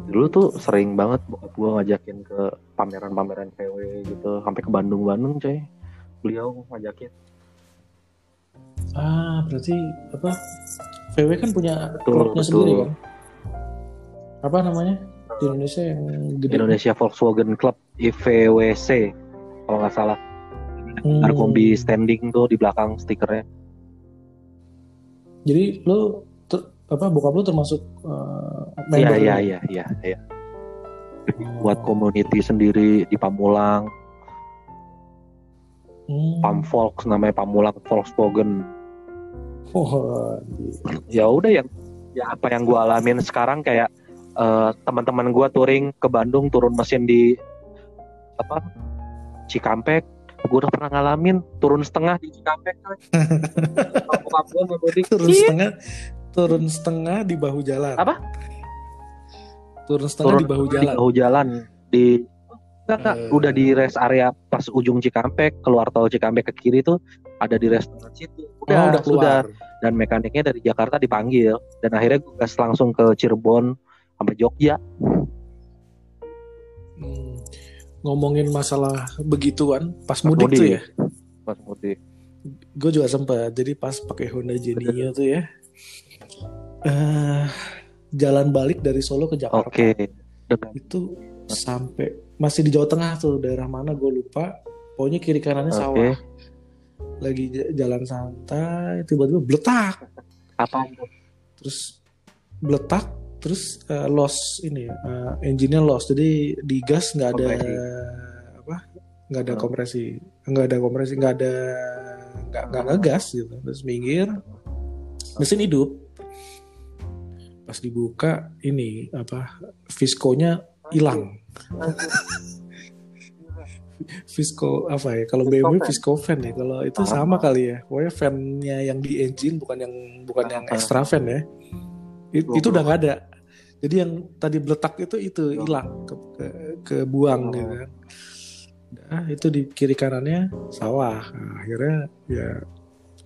dulu tuh sering banget bokap gue ngajakin ke pameran-pameran VW gitu sampai ke Bandung-Bandung coy beliau ngajakin Ah, berarti apa? VW kan punya klubnya sendiri kan? Apa namanya? Di Indonesia yang gede. Indonesia Volkswagen Club IVWC kalau nggak salah. Hmm. ada kombi standing tuh di belakang stikernya. Jadi lu ter- apa bokap lu termasuk uh, iya member iya iya iya iya. Oh. buat community sendiri di Pamulang. Hmm. Pamvolks namanya Pamulang Volkswagen. Oh, ya udah yang ya apa yang gua alamin sekarang kayak eh, teman-teman gua touring ke Bandung turun mesin di apa Cikampek gue udah pernah ngalamin turun setengah di Cikampek turun setengah turun setengah di bahu jalan. Apa? Turun setengah turun di bahu di jalan. bahu jalan di Enggak, enggak. Eh. udah di rest area pas ujung Cikampek keluar tol Cikampek ke kiri tuh ada di restoran situ Oh, udah keluar. sudah dan mekaniknya dari Jakarta dipanggil dan akhirnya gue gas langsung ke Cirebon sampai Jogja. Ngomongin masalah begituan pas Pas mudik, tuh ya. pas mudik Gue juga sempat. Jadi pas pakai Honda Genio tuh ya. eh jalan balik dari Solo ke Jakarta. oke dengan Itu sampai masih di Jawa Tengah tuh daerah mana gue lupa. Pokoknya kiri kanannya Oke. sawah. Lagi jalan santai tiba-tiba bletak. apa itu terus beletak terus eh, loss ini eh, engine-nya loss. Jadi di gas nggak ada Kompresi. apa nggak ada kompresi. Nggak ada kompresi nggak ada nggak nggak ngegas gitu. Terus minggir. Mesin hidup. Pas dibuka ini apa viskonya hilang. Visco apa ya kalau BMW Visco fan ya. Kalau itu sama kali ya. Pokoknya fannya yang di engine bukan yang bukan yang extra fan ya. It- itu udah nggak ada jadi yang tadi beletak itu itu hilang ke, ke, kebuang gitu kan. Nah, itu di kiri kanannya sawah. Nah, akhirnya ya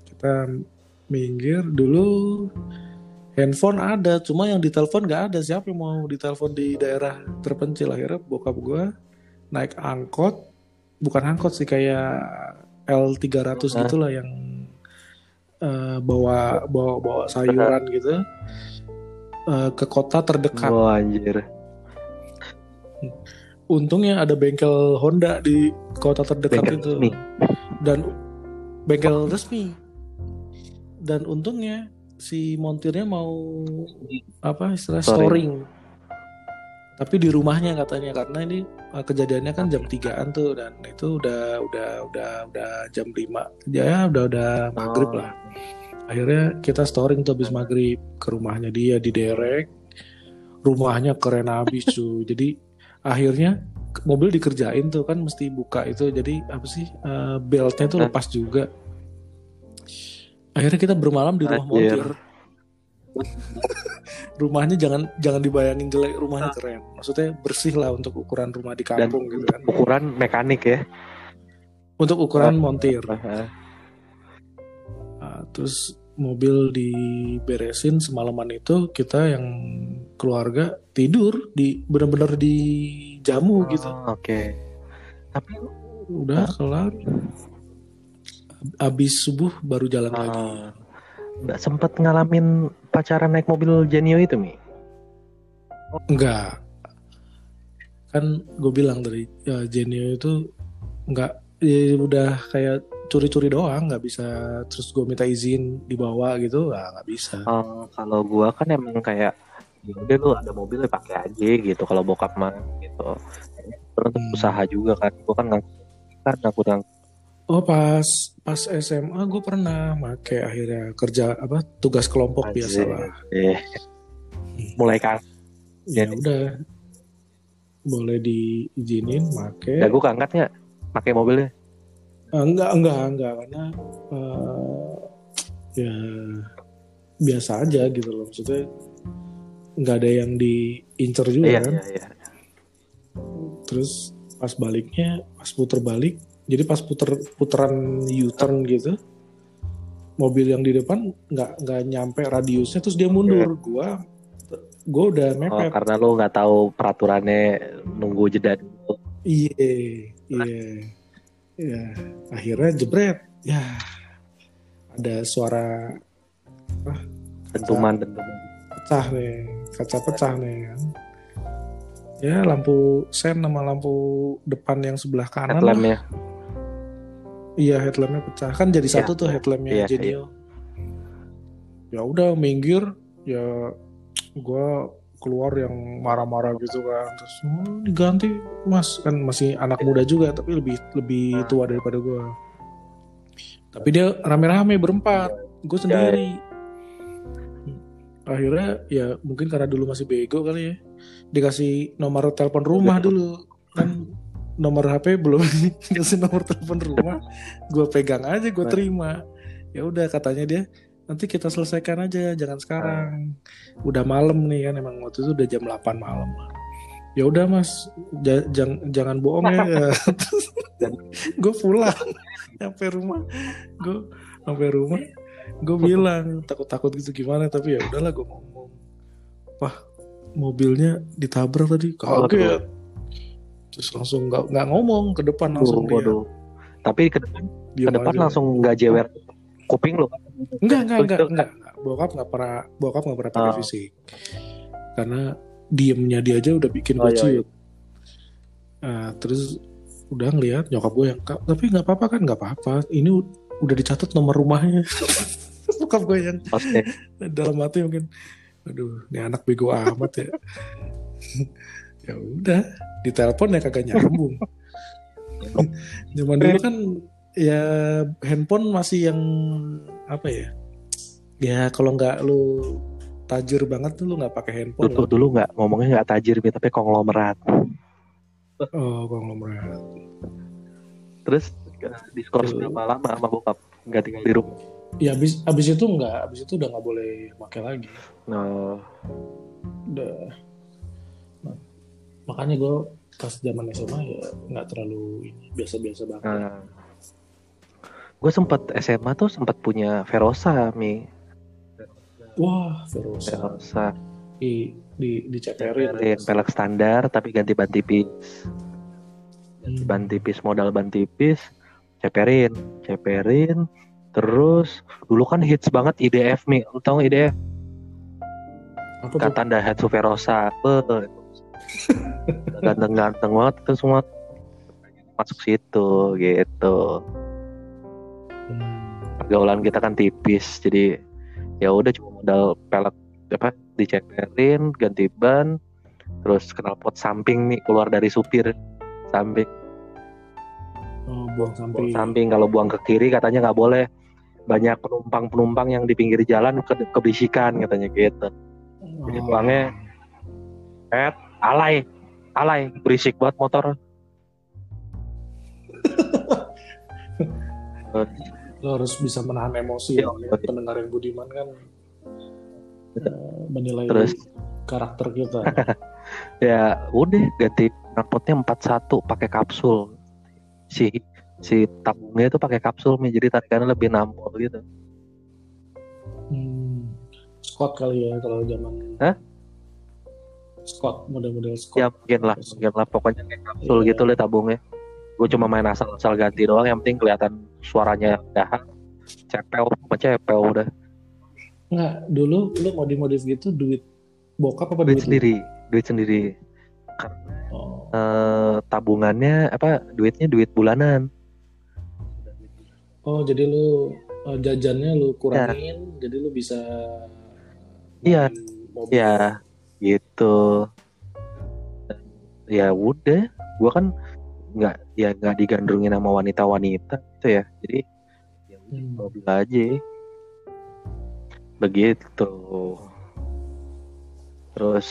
kita minggir. Dulu handphone ada cuma yang ditelepon nggak ada. Siapa yang mau ditelepon di daerah terpencil? Akhirnya bokap gua naik angkot. Bukan angkot sih kayak L300 Hah? gitulah yang eh, bawa bawa bawa sayuran gitu eh, ke kota terdekat Wah anjir. untungnya ada bengkel Honda di kota terdekat Bengkel itu resmi. dan bengkel resmi dan untungnya si montirnya mau apa istilah Storing. storing tapi di rumahnya katanya karena ini uh, kejadiannya kan jam 3an tuh dan itu udah udah udah udah jam 5 ya udah udah maghrib Oh. lah akhirnya kita storing tuh habis maghrib ke rumahnya dia di derek. Rumahnya keren habis cuy. Jadi akhirnya mobil dikerjain tuh kan mesti buka itu. Jadi apa sih uh, beltnya tuh lepas juga. Akhirnya kita bermalam di rumah Anjir. montir. Rumahnya jangan jangan dibayangin jelek rumahnya keren. Maksudnya bersih lah untuk ukuran rumah di Dan kampung gitu kan. ukuran mekanik ya. untuk ukuran montir. Nah, terus mobil diberesin semalaman itu kita yang keluarga tidur di benar-benar di jamu gitu. Oh, Oke. Tapi udah kelar. Abis subuh baru jalan lagi. Ah, nggak sempet ngalamin pacaran naik mobil Genio itu mi? enggak kan gue bilang dari ya, Genio itu enggak ya, udah kayak curi-curi doang nggak bisa terus gue minta izin dibawa gitu ah, nggak bisa Oh, kalau gua kan emang kayak ya udah lu ada mobil ya pakai aja gitu kalau bokap mah gitu. Terus Hmm. usaha juga kan. Gua kan nggak kan ngangkut ngangkut Oh pas pas SMA gue pernah make akhirnya kerja apa tugas kelompok biasa lah. Eh, mulai kan. Ya Jadi- udah boleh diizinin make. Ya gua angkat nggak pakai mobilnya. Ah, enggak enggak enggak. Karena eh, ya biasa aja gitu loh. Maksudnya nggak ada yang diincer juga Iya kan. iya iya. Terus pas baliknya pas puter balik jadi pas puter puteran U-turn gitu mobil yang di depan nggak nggak nyampe radiusnya terus dia mundur. Gua gua udah Oh, mepet. karena lu nggak tahu peraturannya nunggu jeda dulu. iya iya iya akhirnya jebret ya ada suara dentuman dentuman. pecah nih kaca pecah nih kan ya lampu sen sama lampu depan yang sebelah kanan lah. Headlampnya. Iya headlampnya pecah kan jadi Iya. satu tuh headlampnya Iya, Genio. Ya udah minggir ya gua keluar yang marah-marah gitu kan. Terus "Oh, diganti mas. Kan masih anak muda juga tapi lebih lebih tua daripada gua. Tapi dia rame-rame berempat, gue sendiri. Akhirnya ya mungkin karena dulu masih bego kali ya dikasih nomor telepon rumah dulu. Kan nomor HP belum dikasih nomor telepon rumah. Gue pegang aja gue Nah. terima. Ya udah katanya dia nanti kita selesaikan aja jangan sekarang. Udah malam nih kan emang waktu itu udah jam 8 malam. Ya udah mas. Ja- jang- jangan bohong ya. Gue pulang. Sampai rumah. Gue sampai rumah. Gue bilang takut-takut gitu gimana tapi ya udahlah gue ngomong. Wah mobilnya ditabrak tadi. Kaget. Terus langsung nggak nggak ngomong ke depan langsung Waduh. Tapi ke depan, ke depan aja. langsung nggak jewer kuping lo. Enggak enggak enggak enggak. Bokap nggak pernah bokap nggak pernah pakai Oh. fisik. Karena diemnya dia aja udah bikin Oh, gue iya, ciut Nah, terus udah ngeliat nyokap gue yang "Kak, tapi nggak apa-apa kan nggak apa-apa. Ini udah dicatat nomor rumahnya. Bokap gue yang Maksudnya dalam hati mungkin aduh ini anak bego amat ya. Ya udah ditelepon ya kagak nyambung. Zaman dulu kan ya handphone masih yang apa ya ya kalau nggak lu tajir banget tuh lu nggak pakai handphone Dulu, dulu nggak ngomongnya nggak tajir tapi konglomerat. oh konglomerat Terus diskors berapa lama sama bokap nggak tinggal di rumah? ya abis abis itu nggak abis itu udah nggak boleh pakai lagi No. udah Nah, makanya gue pas zaman SMA ya nggak terlalu ini biasa-biasa banget Nah. Gue sempet SMA tuh sempat punya Verosa mi. wah Verosa Verosa. di di diceperin Ceperin pelek standar tapi ganti ban tipis. Hmm. Ban tipis modal ban tipis. Ceperin, ceperin. Terus dulu kan hits banget IDF mi. Tau IDF? apa Kata Daihatsu Verosa. Beuh. Ganteng-ganteng banget itu semua masuk situ gitu. Pergaulan kita kan tipis jadi ya udah cuma modal pelek apa diceperin ganti ban terus knalpot samping nih keluar dari supir samping. Oh, buang samping buang samping. kalau buang ke kiri katanya nggak boleh. Banyak penumpang penumpang yang di pinggir jalan ke kebisikan katanya gitu. Jadi Oh. buangnya eh alay alay berisik banget motor lo harus bisa menahan emosi ya. iya. pendengar yang budiman kan eh, menilai Terus? karakter kita ya udah ganti knalpotnya 41 pakai kapsul si si tabungnya itu pakai kapsul nih jadi tarikannya lebih nampol gitu hmm. Scott kali ya kalau zaman Hah? Scott model-model Scott ya mungkin lah mungkin lah pokoknya kayak kapsul Iya. gitu lah tabungnya gue cuma main asal-asal ganti doang yang penting kelihatan suaranya dahan cepel sama cepel udah nggak dulu lu modif-modif gitu duit bokap apa duit duit lu? sendiri duit sendiri oh. eh, tabungannya apa duitnya duit bulanan oh jadi lu eh, jajannya lu kurangin jadi lu bisa Iya. beli mobil. ya gitu ya udah gue kan nggak ya nggak digandrungin sama wanita-wanita gitu ya. Jadi ya udah, Hmm. mobil aja. Begitu. Terus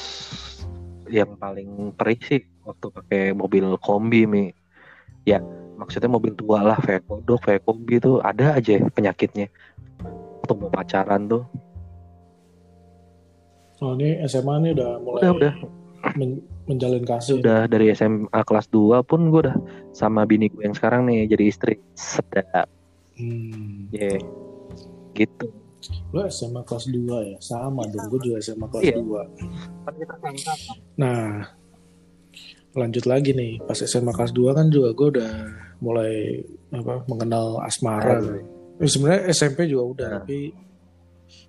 yang paling perih sih waktu pakai mobil kombi mi. Ya maksudnya mobil tua lah kayak kodok kayak kombi itu ada aja penyakitnya. Waktu mau pacaran tuh. Oh ini SMA nih udah mulai udah udah men- menjalin kasih udah dari SMA kelas 2 pun gue udah sama bini gue yang sekarang nih jadi istri. Sedap. Hmm. ya gitu. Lu SMA kelas 2 ya? Sama dong gue juga SMA kelas Iya. 2 nah lanjut lagi nih. Pas SMA kelas 2 kan juga gue udah mulai apa mengenal asmara. Eh, sebenarnya SMP juga udah Nah. tapi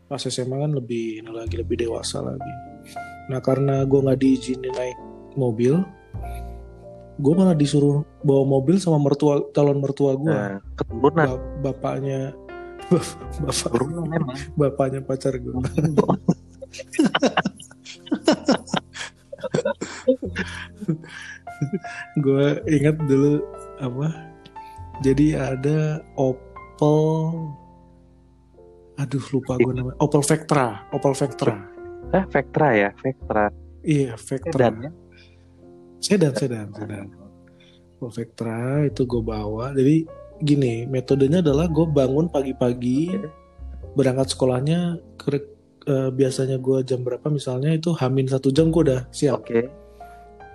pas SMA kan lebih ini lagi lebih dewasa lagi nah karena gue nggak diizinin naik mobil gue malah disuruh bawa mobil sama mertua calon mertua gue nah keturunan. Bapaknya bapak memang. bapaknya pacar gue gue ingat dulu apa jadi ada Opel aduh lupa gue namanya. Opel Vectra Opel Vectra eh Vectra ya Vectra. Iya Vectra. Dan ya? Sedan sedan sedan. Opel Vectra itu gue bawa. Jadi gini metodenya adalah gue bangun pagi-pagi berangkat sekolahnya ke, eh, biasanya gue jam berapa? Misalnya itu hamin satu jam gue udah siap. Oke.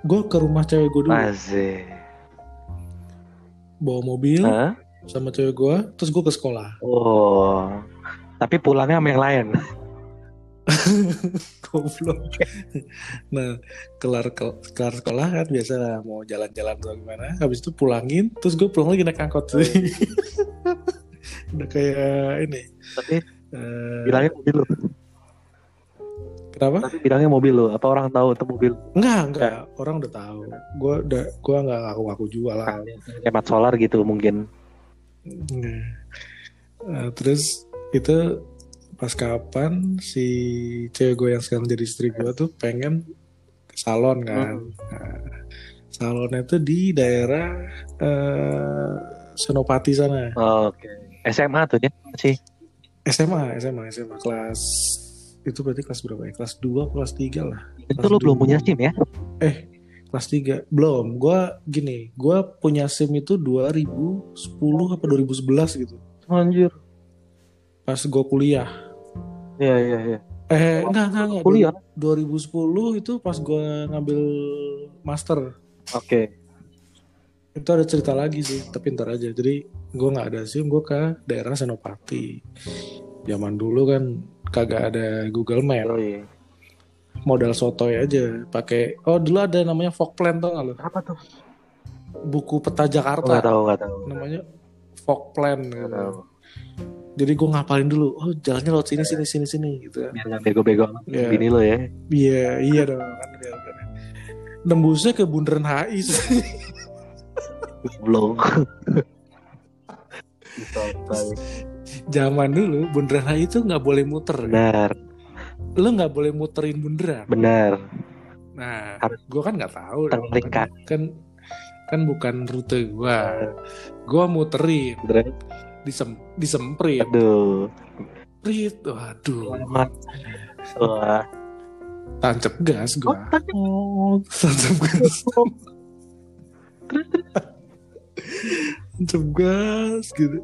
Gue ke rumah cewek gue dulu. Azih bawa mobil Hah? sama cewek gue terus gue ke sekolah. Oh. Tapi pulangnya sama yang lain goblok. Nah kelar kel- kelar sekolah kan biasa lah, mau jalan-jalan atau gimana. Habis itu pulangin terus gue pulang lagi naik angkot. Udah kayak ini. Tapi eh, bilangnya mobil lo kenapa? Tapi bilangnya mobil lo apa orang tahu itu mobil? Enggak enggak. Orang udah tahu. Gue udah gue nggak ngaku-ngaku jual lah. Hemat solar gitu mungkin. Nah, eh, terus itu pas kapan si cewek gue yang sekarang jadi istri gue tuh pengen ke salon kan. Nah, salonnya tuh di daerah eh, Senopati sana. oke. SMA tuh ya sih SMA SMA SMA kelas itu berarti kelas berapa ya? Kelas 2 kelas 3 lah. Itu Kelas lo belum punya SIM ya? eh kelas 3 belum. Gua gini gua punya SIM itu 2010 apa 2011 gitu. Anjir. pas gua kuliah Iya iya iya. eh enggak enggak enggak Kuliah. 2010 itu pas gua ngambil master Oke. itu ada cerita lagi sih tapi ntar aja jadi gue nggak ada SIM gue ke daerah Senopati zaman dulu kan kagak ada Google Map Yoi. modal sotoy aja pakai oh dulu ada namanya Fogplan tau gak lo Apa tuh? buku peta Enggak Jakarta tahu enggak tahu. namanya Fogplan gitu. tahu. Jadi gue ngapalin dulu oh jalannya lewat sini sini sini sini gitu kan Biar nggak bego-bego Iya. bini lo ya. iya iya dong kan biar- biar- nembusnya ke Bundaran HI Belum. Disotoy. zaman dulu Bundaran HI itu nggak boleh muter Benar, lo nggak boleh muterin bundaran benar. Nah, gue kan nggak tahu kan, kan kan bukan rute gue. Gue muterin, Bener. Disem, disemprit, Aduh. prit, waduh, Selamat. Wah. tancap gas gue, Oh, tancap gas, tancap gas gitu.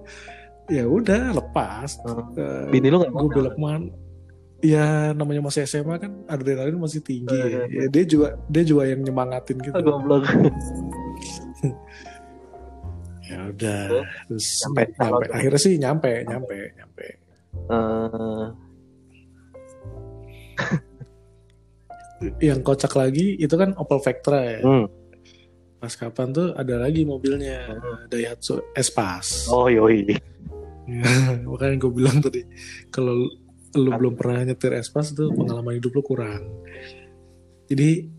Ya udah lepas. Oh. Bini lu nggak gue belok mana? Ya namanya masih SMA kan adrenalin masih tinggi. Iya, ya. Ya, dia juga dia juga yang nyemangatin gitu. Goblok. ya udah terus Nyampe. nyampe, akhirnya sih nyampe nyampe nyampe. Eh, yang kocak lagi itu kan Opel Vectra ya. Hmm. pas kapan tuh ada lagi mobilnya Daihatsu Espas Oh yoi. makanya gue bilang tadi kalau lu belum pernah nyetir Espas tuh pengalaman hidup lu kurang. Jadi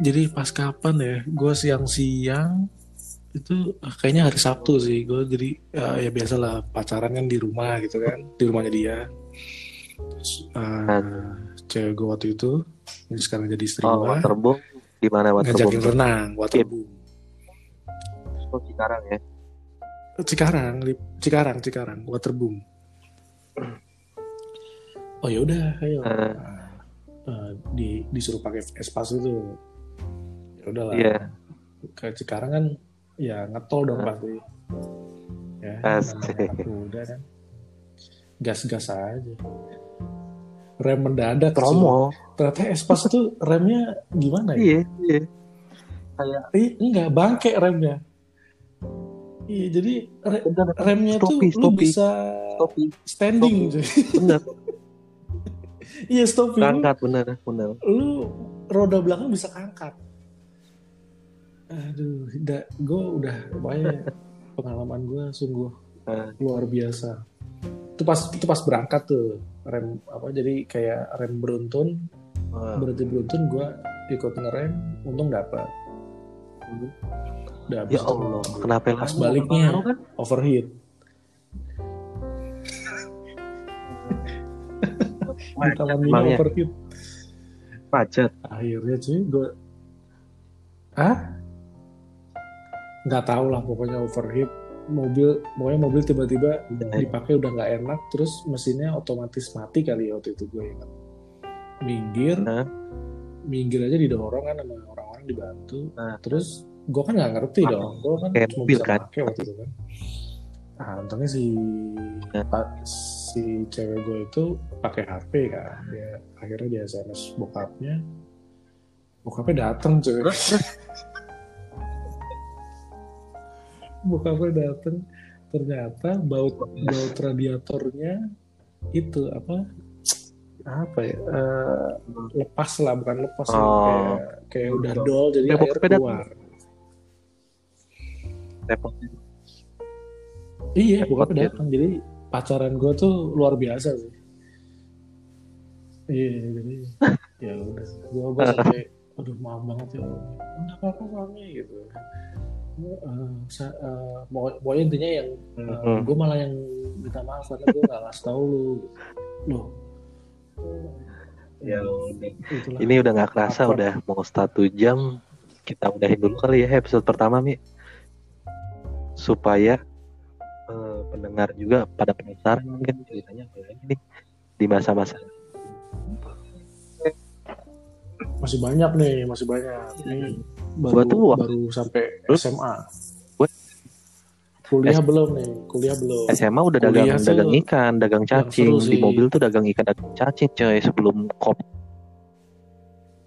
jadi pas kapan ya? Gue siang-siang itu ah, kayaknya hari Sabtu sih. Gue jadi ya, ya biasalah pacaran kan di rumah gitu kan di rumahnya dia. Terus, ah, cewek gue waktu itu ini sekarang jadi istri Oh gue waterboom? Di mana ngajakin waterboom? renang waterboom. Oh Cikarang ya. Cikarang Cikarang Cikarang waterboom. Oh ya udah ayo. Eh. Ah, di disuruh pakai espas itu. Ya udahlah. Iya. ke Cikarang kan ya ngetol dong Ah. pasti ya Asik. muda kan gas-gas aja rem mendadak. Promo. ternyata espas itu remnya gimana ya Iya iya. Ih, enggak bangke remnya iya jadi re- Bener. remnya Stopi, tuh lu stopi. bisa Stopi. standing cuy. Bener. iya stopi lu, Angkat bener bener. lu roda belakang bisa angkat aduh gue udah pokoknya pengalaman gue sungguh Eh. luar biasa. Itu pas itu pas berangkat tuh rem apa jadi kayak rem beruntun. Wah. berhenti beruntun gue ikut ngerem untung dapat udah habis Ya itu Allah, kenapa pas baliknya kan? overheat. Ditawarin Emangnya? overheat. Macet. akhirnya sih gue ah nggak tahu lah pokoknya overheat. Mobil pokoknya mobil tiba-tiba dipakai udah nggak enak terus mesinnya otomatis mati kali ya waktu itu gue ingat. Minggir. Hah? minggir aja didorong kan sama orang-orang dibantu. Nah. terus gue kan nggak ngerti dong. Gue kan Kayak cuma mobil, bisa kan? pakai waktu itu kan. Ah untungnya si Nah. si cewek gue itu pakai HP kan. Dia akhirnya dia SMS bokapnya. Bokapnya datang cuy bokapnya datang ternyata baut baut radiatornya itu apa? Apa ya? Eh, lepas lah bukan lepas Oh. kayak kayak udah dol jadi Ya, air bokapnya keluar. Repot. iya ya. datang jadi pacaran gue tuh luar biasa sih. Iya jadi ya udah. Gue gue sampai aduh maaf banget ya nggak apa-apa suami gitu Sa- pokok- pokoknya intinya yang Mhm. gue malah yang minta maaf karena gue gak ngasih tau lu loh Ya itulah Ini udah nggak kerasa Apa? udah mau satu jam. Kita udahin dulu kali ya episode pertama Mi. Supaya eh, pendengar juga pada penasaran mungkin ceritanya apa lagi nih di masa-masa Masih banyak nih, masih banyak. Ini baru, Gua tuh waktu- baru sampai? SMA. Gua- Kuliah belum nih, kuliah belum. SMA udah Kuliah dagang tuh dagang ikan, dagang yang cacing. di mobil tuh dagang ikan dagang cacing coy sebelum kop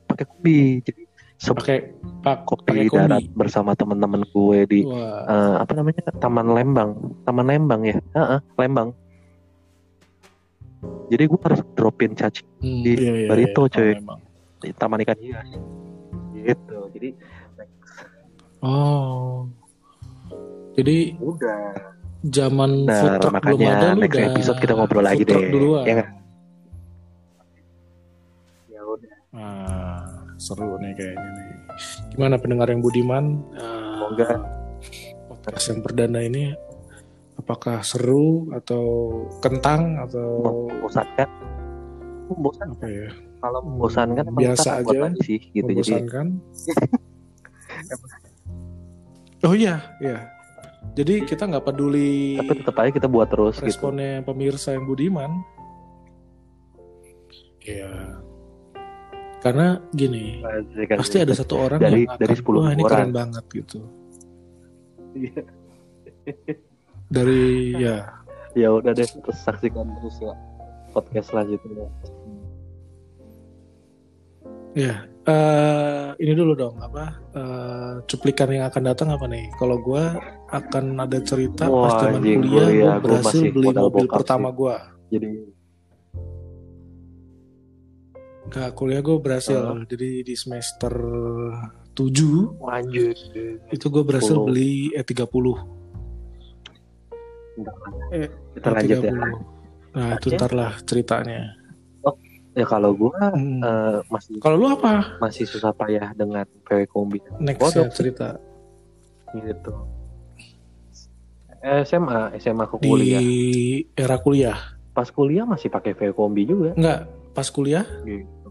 pakai kopi. Jadi Pakai pak kopi darat bersama teman-teman gue di Wah, eh, apa namanya? Taman Lembang. Taman Lembang ya? Heeh, Lembang. Jadi gue harus dropin cacing hmm, di iya, iya, Barito, iya, coy. di Taman Ikan Hias gitu. Jadi Oh. Jadi udah zaman Nah, food truck belum makanya ada lu next udah episode kita ngobrol lagi deh. duluan. Ya kan? ya udah Ah, seru nih kayaknya nih. Gimana pendengar yang budiman? Ah, Semoga. podcast yang perdana ini apakah seru atau kentang atau membosankan membosankan apa ya? kalau membosankan emang Biasa aja, sih gitu jadi membosankan? oh iya, iya. Jadi kita nggak peduli tapi tetap aja kita buat terus gitu responnya pemirsa yang budiman. Iya. Karena gini, Asik, asik. pasti ada satu orang Dari- yang akan, dari 10 wah ini orang." keren banget gitu. Iya. Dari ya ya udah deh terus saksikan terus ya podcast selanjutnya Ya, eh ini dulu dong apa eh, cuplikan yang akan datang apa nih? Kalau gua akan ada cerita pas Wah, zaman anjing, kuliah gua gua berhasil beli mobil pertama gua. jadi Gak kuliah gua berhasil. Oh. Jadi di semester 7 lanjut itu gua berhasil 10. beli E30. Eh, kita lanjut ya E30. Nah, itu ntar lah ceritanya. Ya kalau gua Hmm. eh, masih Kalau lu apa? masih susah payah dengan PW kombi Next Waduh. ya cerita gitu SMA SMA ke di kuliah era kuliah. pas kuliah masih pakai VW kombi juga Enggak, pas kuliah gitu.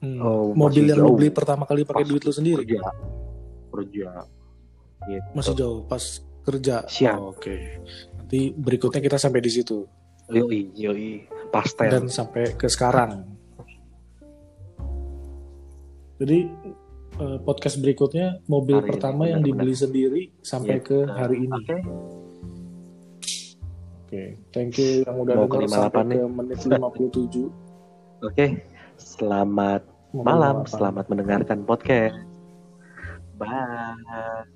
hmm, Oh, mobil yang lu jauh. beli pertama kali pakai duit lu sendiri. kerja kerja gitu. Masih jauh pas kerja. Siap. Oh, Oke. Nanti berikutnya kita sampai di situ yoi yoi pastel dan sampai ke sekarang. Jadi eh, podcast berikutnya mobil Hari ini, pertama yang benar-benar. dibeli sendiri sampai Iya. ke hari ini. oke Oke, thank you yang udah Mau 58 sampai nih. ke menit 57. oke selamat Mobil malam balapan. selamat mendengarkan podcast bye